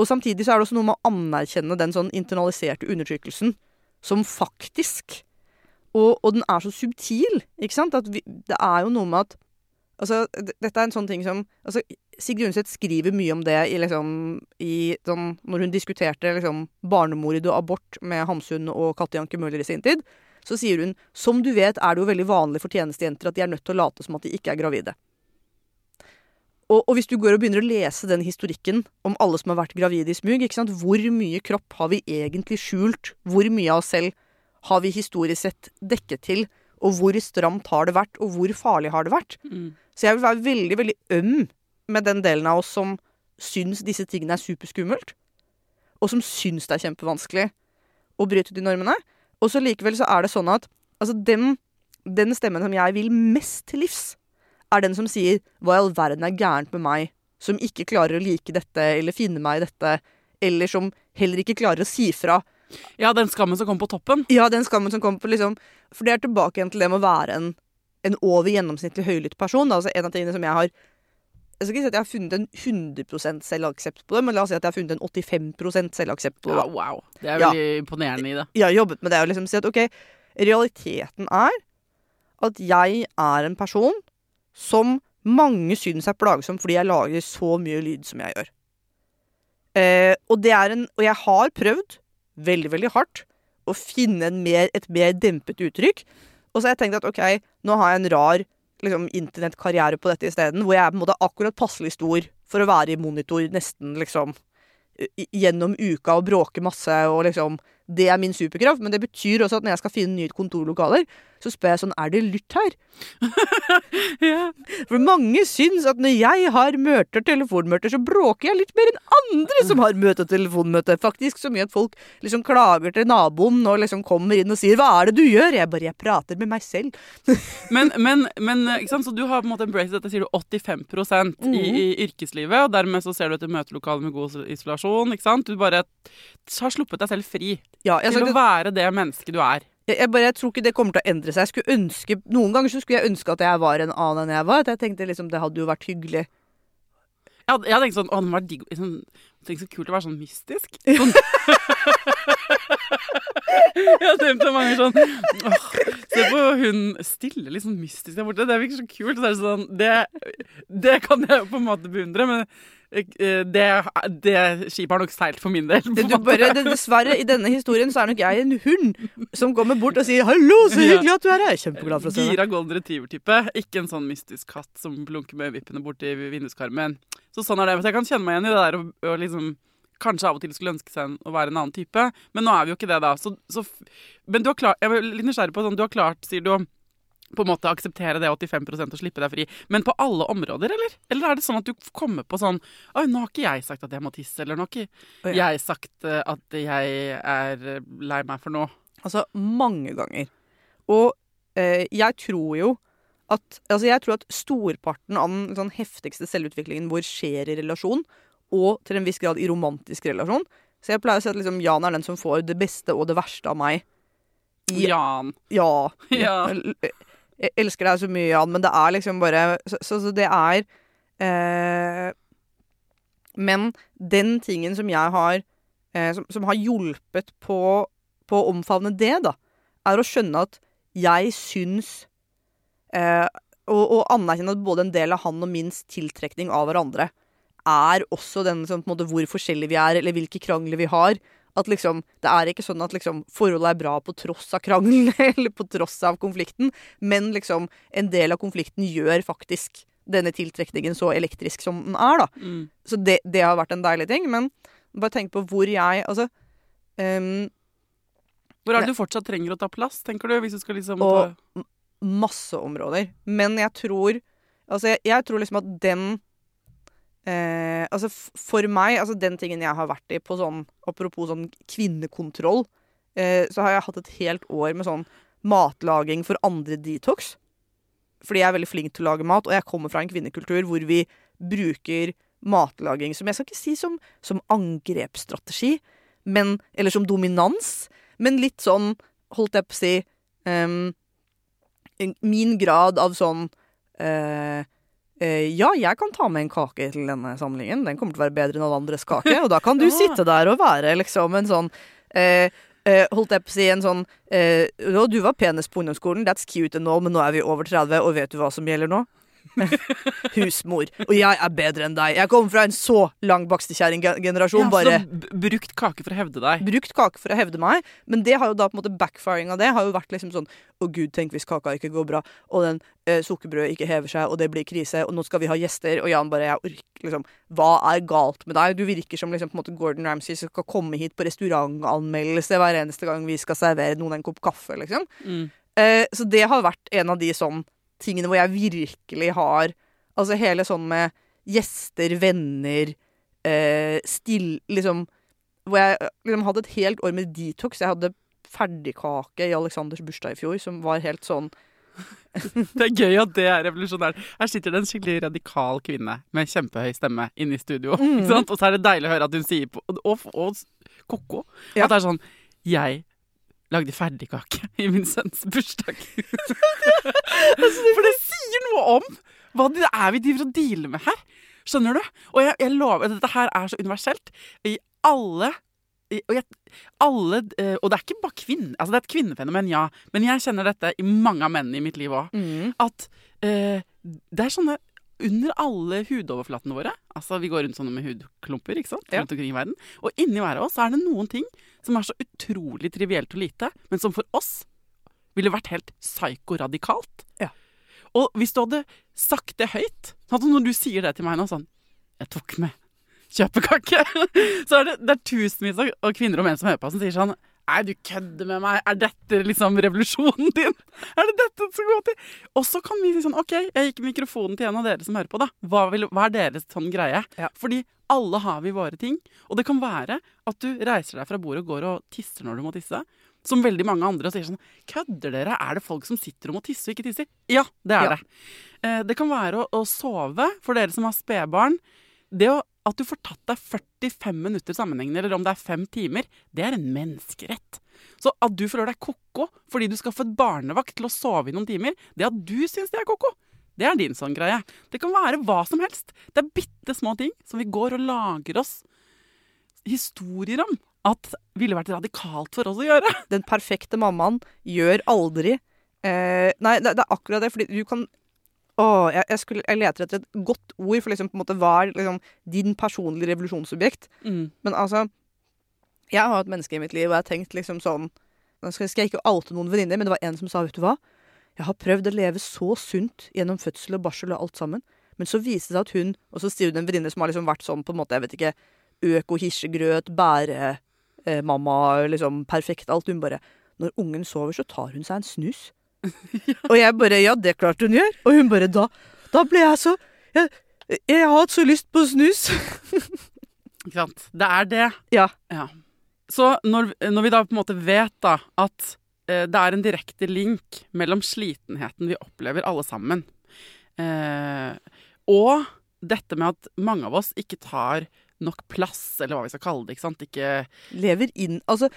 Og samtidig så er det også noe med å anerkjenne den sånn internaliserte undertrykkelsen som faktisk Og, og den er så subtil, ikke sant? At vi, det er jo noe med at Altså, dette er en sånn ting som altså, Sigrid Undset skriver mye om det i, liksom, i sånn, når hun diskuterte liksom, barnemord og abort med Hamsun og Katti Anke Møller i sin tid. Så sier hun som du vet er det jo veldig vanlig for tjenestejenter at de er nødt til å late som at de ikke er gravide. Og, og hvis du går og begynner å lese den historikken om alle som har vært gravide i smug, ikke sant? hvor mye kropp har vi egentlig skjult? Hvor mye av oss selv har vi historisk sett dekket til? Og hvor stramt har det vært, og hvor farlig har det vært? Mm. Så jeg vil være veldig, veldig øm med den delen av oss som syns disse tingene er superskummelt. Og som syns det er kjempevanskelig å bryte de normene. Og så likevel så er det sånn at altså den, den stemmen som jeg vil mest til livs, er den som sier 'hva i all verden er gærent med meg', som ikke klarer å like dette eller finne meg i dette, eller som heller ikke klarer å si fra. Ja, den skammen som kom på toppen. Ja, den skammen som kom på liksom For det er tilbake igjen til det med å være en, en over gjennomsnittlig høylytt person. Da. Altså en av tingene som jeg har Jeg skal ikke si at jeg har funnet en 100% selvaksept på det, men la oss si at jeg har funnet en 85 selvaksept på det. Ja, wow. Det er Ja. veldig imponerende i det. Jeg har jobbet med det og liksom si at OK, realiteten er at jeg er en person som mange syns er plagsom fordi jeg lager så mye lyd som jeg gjør. Eh, og, det er en, og jeg har prøvd veldig, veldig hardt å finne mer, et mer dempet uttrykk. Og så har jeg tenkt at OK, nå har jeg en rar liksom, internettkarriere på dette isteden, hvor jeg er på en måte akkurat passelig stor for å være i monitor nesten liksom gjennom uka og bråke masse og liksom Det er min superkraft, men det betyr også at når jeg skal finne nye kontorlokaler, så spør jeg sånn Er det lytt her? Ja. For mange syns at når jeg har møter, telefonmøter, så bråker jeg litt mer enn andre som har møte og telefonmøte. Faktisk så mye at folk liksom klager til naboen og liksom kommer inn og sier 'hva er det du gjør?' Jeg bare 'jeg prater med meg selv'. Men, men, men ikke sant? Så du har på en måte embraced dette, sier du, 85 i, i yrkeslivet. Og dermed så ser du etter møtelokaler med god isolasjon. ikke sant? Du bare har sluppet deg selv fri Ja, til å være det mennesket du er. Jeg, bare, jeg tror ikke det kommer til å endre seg. Jeg ønske, Noen ganger så skulle jeg ønske at jeg var en annen enn jeg var. At jeg tenkte liksom det hadde jo vært hyggelig. Jeg hadde, jeg tenkte sånn Å, det være digg sånn, Tenk så kult å være sånn mystisk. Sånn. jeg har tenkt så mange sånn åh, Se på hun stille, litt sånn mystisk der borte. Det virker så kult. Så det, sånn, det, det kan jeg på en måte beundre, men eh, det, det skipet har nok seilt for min del. på bare, dessverre, i denne historien så er nok jeg en hund som kommer bort og sier 'hallo, så hyggelig at du er her'. Er Kjempeglad for å se deg. Gira golden retriever-type. Ikke en sånn mystisk katt som blunker med øyevippene borti vinduskarmen. Så sånn er det. Men jeg kan kjenne meg igjen i det der å, å liksom Kanskje av og til skulle ønske seg å være en annen type, men nå er vi jo ikke det, da. Så, så, men du har klart Jeg var litt nysgjerrig på sånn Du har klart, sier du, på en måte akseptere det 85% og slippe deg fri. Men på alle områder, eller? Eller er det sånn at du kommer på sånn Oi, nå har ikke jeg sagt at jeg må tisse, eller nå har ikke jeg sagt eh, at jeg er eh, lei meg for noe. Altså mange ganger. Og eh, jeg tror jo at Altså jeg tror at storparten av den sånn heftigste selvutviklingen vår skjer i relasjon, og til en viss grad i romantisk relasjon. Så jeg pleier å si at liksom Jan er den som får det beste og det verste av meg. I, Jan. ja. Ja. Jeg, elsker deg så mye, Jan, men det er liksom bare Så, så, så det er eh, Men den tingen som jeg har eh, som, som har hjulpet på, på å omfavne det, da, er å skjønne at jeg syns eh, og, og anerkjenne at både en del av han og minst tiltrekning av hverandre er også den som måte hvor forskjellige vi er, eller hvilke krangler vi har. At liksom, Det er ikke sånn at liksom, forholdet er bra på tross av krangelen eller på tross av konflikten, men liksom, en del av konflikten gjør faktisk denne tiltrekningen så elektrisk som den er. da. Mm. Så det, det har vært en deilig ting. Men bare tenk på hvor jeg Altså um, Hvor er det du fortsatt trenger å ta plass, tenker du? Hvis du skal liksom Og- ta masse områder. Men jeg tror Altså, jeg, jeg tror liksom at den eh, Altså, for meg, altså den tingen jeg har vært i på sånn Apropos sånn kvinnekontroll, eh, så har jeg hatt et helt år med sånn matlaging for andre detox. Fordi jeg er veldig flink til å lage mat, og jeg kommer fra en kvinnekultur hvor vi bruker matlaging som Jeg skal ikke si som, som angrepsstrategi, men, eller som dominans, men litt sånn, holdt jeg på å si um, Min grad av sånn eh, Ja, jeg kan ta med en kake til denne samlingen. Den kommer til å være bedre enn alle andres kake. Og da kan du sitte der og være liksom en sånn eh, eh, Holdt jeg på å si en sånn eh, Du var penest på ungdomsskolen, that's cute and all, men nå er vi over 30, og vet du hva som gjelder nå? Husmor. Og jeg er bedre enn deg. Jeg kommer fra en så lang bakstekjerringgenerasjon. ja, brukt kake for å hevde deg. brukt kake for å hevde meg, men det har jo da på en måte backfiring av det har jo vært liksom sånn Å gud, tenk hvis kaka ikke går bra, og den eh, sukkerbrødet ikke hever seg, og det blir krise, og nå skal vi ha gjester, og Jan bare Jeg orker liksom Hva er galt med deg? Du virker som liksom på en måte Gordon Ramsay som skal komme hit på restaurantanmeldelse hver eneste gang vi skal servere noen en kopp kaffe, liksom. Mm. Eh, så det har vært en av de sånn tingene hvor jeg virkelig har Altså hele sånn med gjester, venner, eh, still Liksom Hvor jeg liksom hadde et helt år med detox. Jeg hadde ferdigkake i Aleksanders bursdag i fjor som var helt sånn Det er gøy at det er revolusjonært. Her sitter det en skikkelig radikal kvinne med kjempehøy stemme inne i studio. Sant? Og så er det deilig å høre at hun sier på Og, og, og ko-ko. Ja. At det er sånn Jeg lagde ferdigkake i min sønns bursdag. For det sier noe om hva det er vi driver og dealer med her. Skjønner du? Og jeg, jeg lover Dette her er så universelt. I alle og, jeg, alle, eh, og det er ikke bare kvinner. Altså det er et kvinnefenomen, ja. Men jeg kjenner dette i mange av mennene i mitt liv òg. Mm. At eh, det er sånne under alle hudoverflatene våre. Altså Vi går rundt sånne med hudklumper ikke sant? Rundt omkring i verden. Og inni hver av oss er det noen ting som er så utrolig trivielt og lite, men som for oss ville vært helt psykoradikalt. Ja. Og hvis du hadde sagt det høyt sånn Når du sier det til meg nå sånn Jeg tok med kjøpekake. Så er det, det er tusenvis av kvinner og menn som hører på som sier sånn Nei, du kødder med meg. Er dette liksom revolusjonen din? Er det dette som går til? Og så kan vi si sånn OK, jeg gikk mikrofonen til en av dere som hører på, da. Hva, vil, hva er deres sånn greie? Ja. Fordi alle har vi våre ting. Og det kan være at du reiser deg fra bordet og går og tisser når du må tisse. Som veldig mange andre og sier sånn Kødder dere? Er det folk som sitter og må tisse og ikke tisser? Ja, det er Ja. det. Eh, det kan være å, å sove for dere som har spedbarn. Det å, at du får tatt deg 45 minutter sammenhengende, eller om det er fem timer, det er en menneskerett. Så at du føler deg ko-ko fordi du skal få et barnevakt til å sove i noen timer, det at du syns det er ko-ko, det er din sånn greie. Det kan være hva som helst. Det er bitte små ting som vi går og lager oss historier om at ville vært radikalt for oss å gjøre. Den perfekte mammaen gjør aldri eh, Nei, det, det er akkurat det, fordi du kan å, jeg, jeg, skulle, jeg leter etter et godt ord for liksom, på en måte, hva er liksom, din personlige revolusjonsobjekt. Men altså Jeg har et menneske i mitt liv, og jeg har tenkt liksom sånn Nå skal, jeg ikke oute noen venninner, men det var en som sa, vet du hva Jeg har prøvd å leve så sunt gjennom fødsel og barsel og alt sammen, men så viste det seg at hun Og så sier hun en venninne som har liksom vært sånn på en måte, jeg vet ikke Øko-hirsegrøt, bære eh, liksom perfekt alt. Hun bare Når ungen sover, så tar hun seg en snus. Og jeg bare Ja, det klarte hun gjør. Og hun bare Da, da ble jeg så jeg, jeg har hatt så lyst på snus. Ikke sant? Det er det. Ja. Så når, når vi da på en måte vet da at eh, det er en direkte link mellom slitenheten vi opplever alle sammen, eh, og dette med at mange av oss ikke tar nok plass, eller hva vi skal kalle det, ikke sant? Ikke Lever inn Altså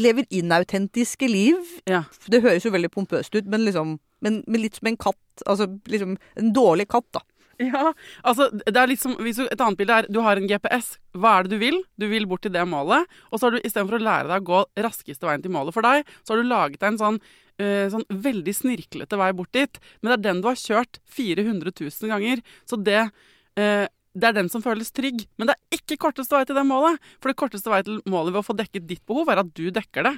Lever inautentiske liv. Ja. Det høres jo veldig pompøst ut, men liksom men, men litt som en katt. Altså liksom en dårlig katt, da. Ja, altså det er liksom, hvis du, Et annet bilde er du har en GPS. Hva er det du vil? Du vil bort til det målet. Og så har du istedenfor å lære deg å gå raskeste veien til målet for deg, så har du laget deg en sånn, øh, sånn veldig snirklete vei bort dit. Men det er den du har kjørt 400 000 ganger. Så det eh, det er den som føles trygg, men det er ikke korteste vei til det målet. For det korteste vei til målet ved å få dekket ditt behov, er at du dekker det.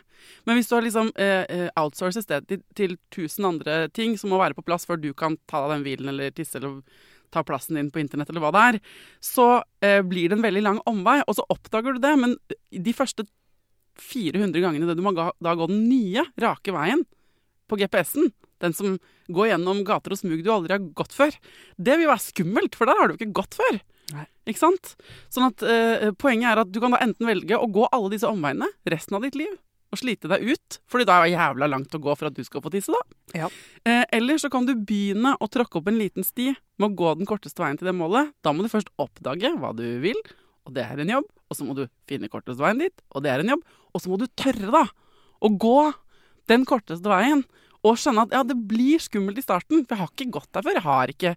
Men hvis du har liksom eh, eh, outsourcet stedet til, til tusen andre ting som må være på plass før du kan ta deg den hvilen eller tisse eller ta plassen din på internett eller hva det er, så eh, blir det en veldig lang omvei, og så oppdager du det. Men de første 400 gangene det du må da gå den nye, rake veien på GPS-en, den som går gjennom gater og smug du aldri har gått før, det vil være skummelt, for der har du ikke gått før. Nei. Ikke sant? Sånn at eh, Poenget er at du kan da enten velge å gå alle disse omveiene resten av ditt liv og slite deg ut, fordi da er det jævla langt å gå for at du skal få tisse, da. Ja. Eh, eller så kan du begynne å tråkke opp en liten sti med å gå den korteste veien til det målet. Da må du først oppdage hva du vil, og det er en jobb. Og så må du finne korteste veien dit, og det er en jobb. Og så må du tørre, da, å gå den korteste veien. Og skjønne at ja, det blir skummelt i starten, for jeg har ikke gått der før. Jeg har ikke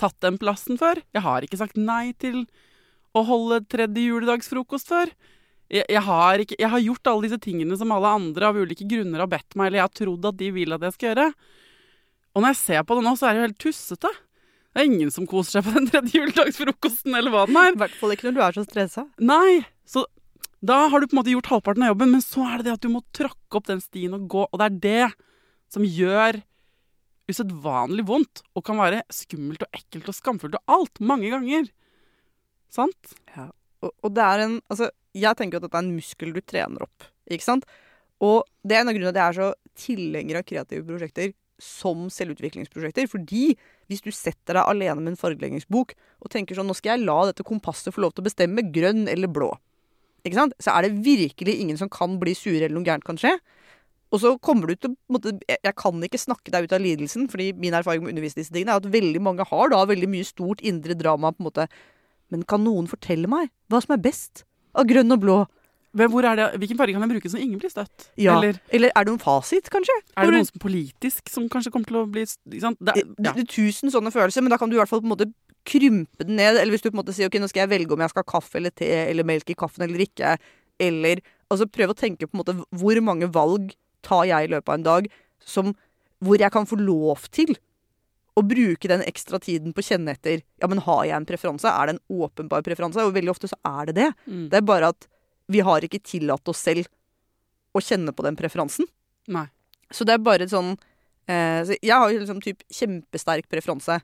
tatt den plassen før. Jeg har ikke sagt nei til å holde tredje juledagsfrokost før. Jeg, jeg, har ikke, jeg har gjort alle disse tingene som alle andre av ulike grunner har bedt meg, eller jeg har trodd at de vil at jeg skal gjøre. Og når jeg ser på det nå, så er det jo helt tussete. Det er ingen som koser seg på den tredje juledagsfrokosten, eller hva den er. I hvert fall ikke når du er så stressa. Nei, så da har du på en måte gjort halvparten av jobben, men så er det det at du må tråkke opp den stien og gå, og det er det som gjør usedvanlig vondt, og kan være skummelt og ekkelt og skamfullt og alt, mange ganger. Sant? Og, og det er en Altså, jeg tenker at dette er en muskel du trener opp, ikke sant? Og det er en av grunnene til at jeg er så tilhenger av kreative prosjekter som selvutviklingsprosjekter. Fordi hvis du setter deg alene med en fargeleggingsbok og tenker sånn Nå skal jeg la dette kompasset få lov til å bestemme grønn eller blå. Ikke sant? Så er det virkelig ingen som kan bli sure eller noe gærent kan skje. Og så kommer du til å, måte, jeg, kan ikke snakke deg ut av lidelsen, fordi min erfaring med å undervise disse tingene er at veldig mange har da veldig mye stort indre drama. på en måte. Men kan noen fortelle meg hva som er best av grønn og blå? Men hvor er det, hvilken farge kan jeg bruke så ingen blir støtt? Ja. Eller Eller er det noen fasit, kanskje? er det noen som politisk som kanskje kommer til å bli sant? Det, ja. det er tusen sånne følelser, men da kan du i hvert fall på en måte krympe den ned. Eller hvis du på en måte sier ok, nå skal jeg velge om jeg skal ha kaffe eller te eller melk i kaffen eller ikke. Eller altså prøve å tenke på en måte hvor mange valg tar jeg i løpet av en dag som, hvor jeg kan få lov til å bruke den ekstra tiden på å kjenne etter. Ja, men har jeg en preferanse? Er det en åpenbar preferanse? Og veldig ofte så er det det. Mm. Det er bare at vi har ikke tillatt oss selv å kjenne på den preferansen. Nei. Så det er bare sånn eh, så Jeg har jo liksom typ kjempesterk preferanse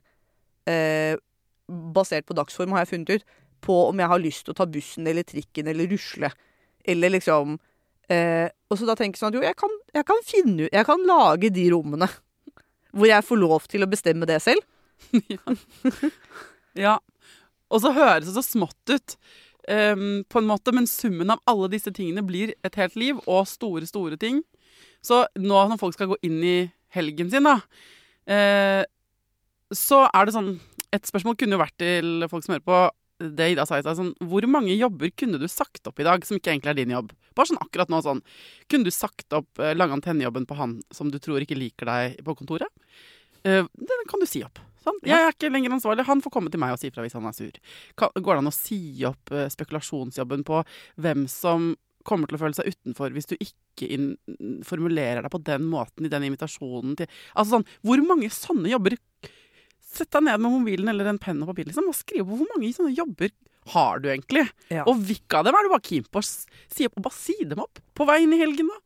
eh, basert på dagsform, har jeg funnet ut, på om jeg har lyst til å ta bussen eller trikken eller rusle. Eller liksom eh, Og så da tenker jeg sånn at jo, jeg kan, jeg kan finne ut Jeg kan lage de rommene hvor jeg får lov til å bestemme det selv. Ja. Og så høres det så smått ut, um, på en måte, men summen av alle disse tingene blir et helt liv, og store, store ting. Så nå når folk skal gå inn i helgen sin, da, uh, så er det sånn Et spørsmål kunne jo vært til folk som hører på det Ida sa i stad. Sånn, hvor mange jobber kunne du sagt opp i dag som ikke egentlig er din jobb? Bare sånn akkurat nå sånn. Kunne du sagt opp uh, lange antennejobben på han som du tror ikke liker deg på kontoret? Uh, den kan du si opp. Sånn. Jeg er ikke lenger ansvarlig. Han får komme til meg og si fra hvis han er sur. Kan, går det an å si opp uh, spekulasjonsjobben på hvem som kommer til å føle seg utenfor hvis du ikke formulerer deg på den måten i den invitasjonen til Altså sånn, hvor mange sånne jobber Sett deg ned med mobilen eller en penn og papir liksom, og skriv på hvor mange sånne jobber har du egentlig. Ja. Og hvilke av dem er du bare keen på å si opp, og bare si dem opp på vei inn i helgen, da?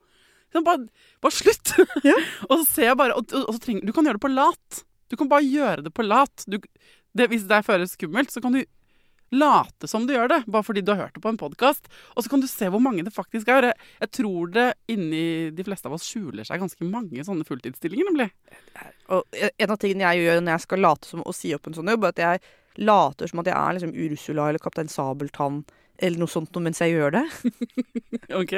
Sånn, bare, bare slutt! Ja. og så ser jeg bare og, og, og så trenger, Du kan gjøre det på lat. Du kan bare gjøre det på lat. Du, det, hvis det føles skummelt, så kan du late som du gjør det, bare fordi du har hørt det på en podkast. Og så kan du se hvor mange det faktisk er. Jeg, tror det inni de fleste av oss skjuler seg ganske mange sånne fulltidsstillinger, nemlig. Og en av tingene jeg gjør når jeg skal late som å si opp en sånn jobb, er at jeg later som at jeg er liksom Ursula eller Kaptein Sabeltann eller noe sånt mens jeg gjør det. Ok?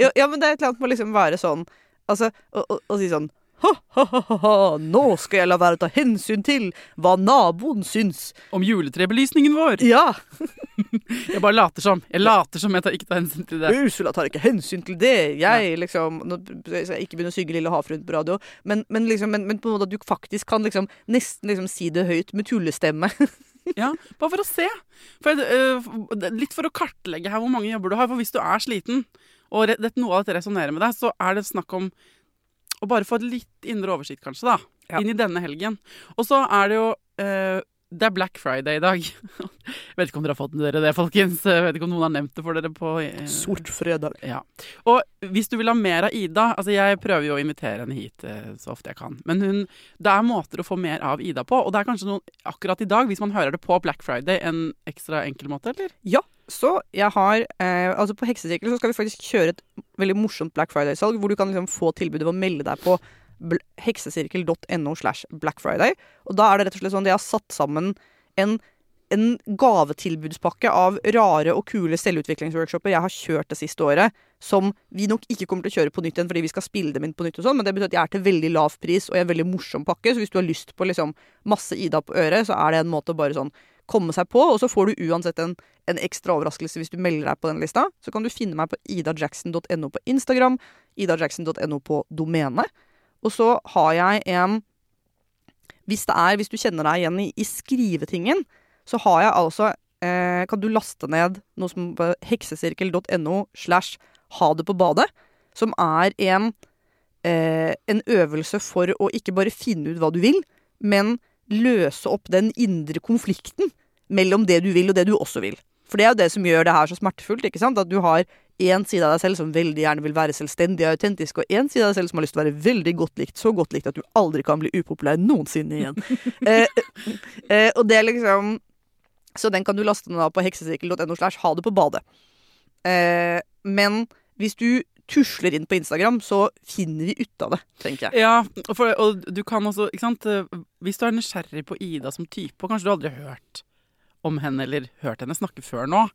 Ja, ja men det er et eller annet med å liksom være sånn Altså, å, å, å si sånn Ha-ha-ha, nå skal jeg la være å ta hensyn til hva naboen syns. Om juletrebelysningen vår. Ja, Jeg bare later som. Jeg later som jeg tar, ikke tar hensyn til det. Ursula tar ikke hensyn til det. Jeg liksom Nå skal jeg ikke begynne å synge Lille havfruen på radio, men, men, liksom, men, men på en måte at du faktisk kan liksom nesten liksom si det høyt med tullestemme. Ja, Bare for å se. For, uh, litt for å kartlegge her hvor mange jobber du har. For hvis du er sliten, og noe av dette resonnerer med deg, så er det snakk om å bare få et litt indre oversikt, kanskje, da. Ja. Inn i denne helgen. Og så er det jo øh, Det er Black Friday i dag. Vet ikke om dere har fått med dere det, folkens. Vet ikke om noen har nevnt det for dere på eh... Sort fredag. Ja. Og hvis du vil ha mer av Ida Altså, jeg prøver jo å invitere henne hit eh, så ofte jeg kan. Men hun, det er måter å få mer av Ida på. Og det er kanskje noen akkurat i dag, hvis man hører det på Black Friday, en ekstra enkel måte, eller? Ja, så jeg har eh, Altså på Heksesirkel så skal vi faktisk kjøre et veldig morsomt Black Friday-salg, hvor du kan liksom få tilbudet ved å melde deg på heksesirkel.no slash Black Friday. Og da er det rett og slett sånn jeg har satt sammen en en gavetilbudspakke av rare og kule selvutviklingsworkshoper jeg har kjørt det siste året, som vi nok ikke kommer til å kjøre på nytt igjen fordi vi skal spille dem inn på nytt og sånn, men det betyr at jeg er til veldig lav pris og i en veldig morsom pakke, så hvis du har lyst på liksom masse Ida på øret, så er det en måte å bare sånn komme seg på, og så får du uansett en, en ekstra overraskelse hvis du melder deg på den lista. Så kan du finne meg på idajackson.no på Instagram, idajackson.no på domene. Og så har jeg en Hvis det er, hvis du kjenner deg igjen i, i skrivetingen, så har jeg altså eh, Kan du laste ned noe som på heksesirkel.no slash ha det på badet, som er en eh, en øvelse for å ikke bare finne ut hva du vil, men løse opp den indre konflikten mellom det du vil og det du også vil. For det er jo det som gjør det her så smertefullt. ikke sant? At du har én side av deg selv som veldig gjerne vil være selvstendig og autentisk, og én side av deg selv som har lyst til å være veldig godt likt, så godt likt at du aldri kan bli upopulær noensinne igjen. eh, eh, og det er liksom Så den kan du laste ned på heksesirkel.no slash ha det på badet. Eh, men hvis du tusler inn på Instagram, så finner vi ut av det, tenker jeg. Ja, for, og du kan også, ikke sant Hvis du er nysgjerrig på Ida som type, og kanskje du aldri har hørt om henne eller hørt henne snakke før nå,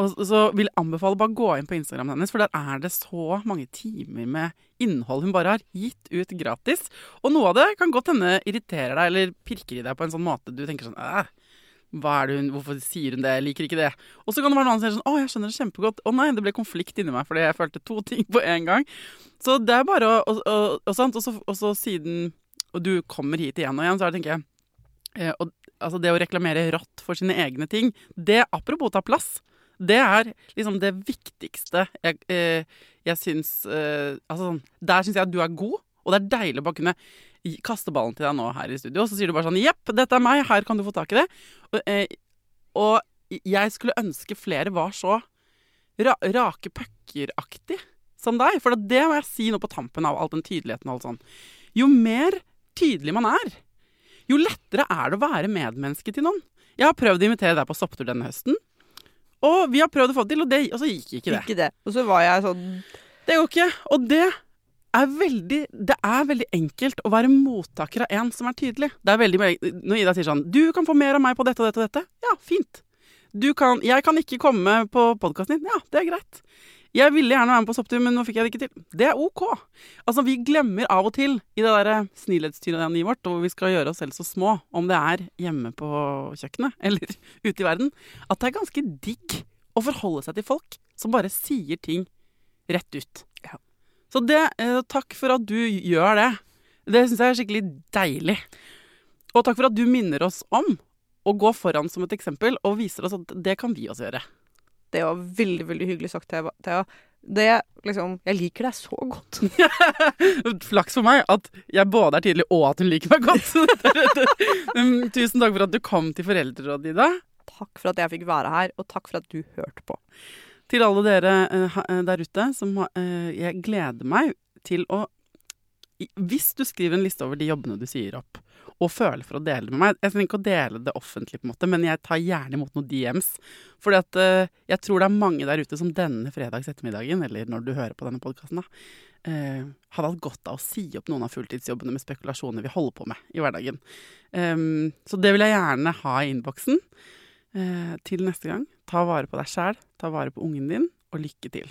Og så vil jeg anbefale bare gå inn på Instagram hennes, for der er det så mange timer med innhold hun bare har gitt ut gratis. Og noe av det kan godt hende irriterer deg eller pirker i deg på en sånn måte du tenker sånn hva er det hun, Hvorfor sier hun det? Jeg liker ikke det. Og så kan det være noen som sier sånn Å, jeg skjønner det kjempegodt. Å nei, det ble konflikt inni meg fordi jeg følte to ting på en gang. Så det er bare å Og, og, og? Og, og så siden Og du kommer hit igjen og igjen, så er tenker jeg eh, og, Altså det å reklamere rått for sine egne ting, det apropos ta plass, det er liksom det viktigste jeg, eh, jeg syns eh, Altså sånn Der syns jeg at du er god, og det er deilig å bare kunne kaste ballen til deg nå her i studio, og så sier du bare sånn Jepp, dette er meg, her kan du få tak i det. Og, eh, og jeg skulle ønske flere var så ra rake pucker-aktig som deg. For det må jeg si nå på tampen av all den tydeligheten og alt sånn. Jo mer tydelig man er, jo lettere er det å være medmenneske til noen. Jeg har prøvd å invitere deg på sopptur denne høsten. Og vi har prøvd å få det til, og, det, og så gikk ikke det. Ikke det. Og så var jeg sånn Det går ikke. Og det er veldig, det er veldig enkelt å være mottaker av en som er tydelig. Det er veldig, Når Ida sier sånn 'Du kan få mer av meg på dette og dette og dette', ja, fint. Du kan, jeg kan ikke komme på podkasten din. Ja, det er greit. Jeg ville gjerne være med på sopptur, men nå fikk jeg det ikke til. Det er OK. Altså, Vi glemmer av og til i det der snillhetstyranniet vårt, hvor vi skal gjøre oss selv så små, om det er hjemme på kjøkkenet eller ute i verden, at det er ganske digg å forholde seg til folk som bare sier ting rett ut. Ja. Så det, eh, takk for at du gjør det. Det syns jeg er skikkelig deilig. Og takk for at du minner oss om å gå foran som et eksempel, og viser oss at det kan vi også gjøre. Det var veldig, veldig hyggelig sagt, Thea. Det liksom Jeg liker deg så godt. Flaks for meg at jeg både er tydelig og at hun liker meg godt. Um, Tusen takk for at du kom til Foreldrerådet, Ida. Takk for at jeg fikk være her, og takk for at du hørte på. Til alle dere eh, eh, der ute som eh, Jeg gleder meg til å Hvis du skriver en liste over de jobbene du sier opp, og føler for å dele det med meg Jeg trenger ikke å dele det offentlig, på en måte, men jeg tar gjerne imot noen DMs. Fordi at uh, jeg tror det er mange der ute som denne fredags ettermiddagen, eller når du hører på denne podkasten, uh, hadde hatt godt av å si opp noen av fulltidsjobbene med spekulasjoner vi holder på med i hverdagen. Um, så det vil jeg gjerne ha i innboksen. Uh, til neste gang, ta vare på deg sjæl, ta vare på ungen din, og lykke til.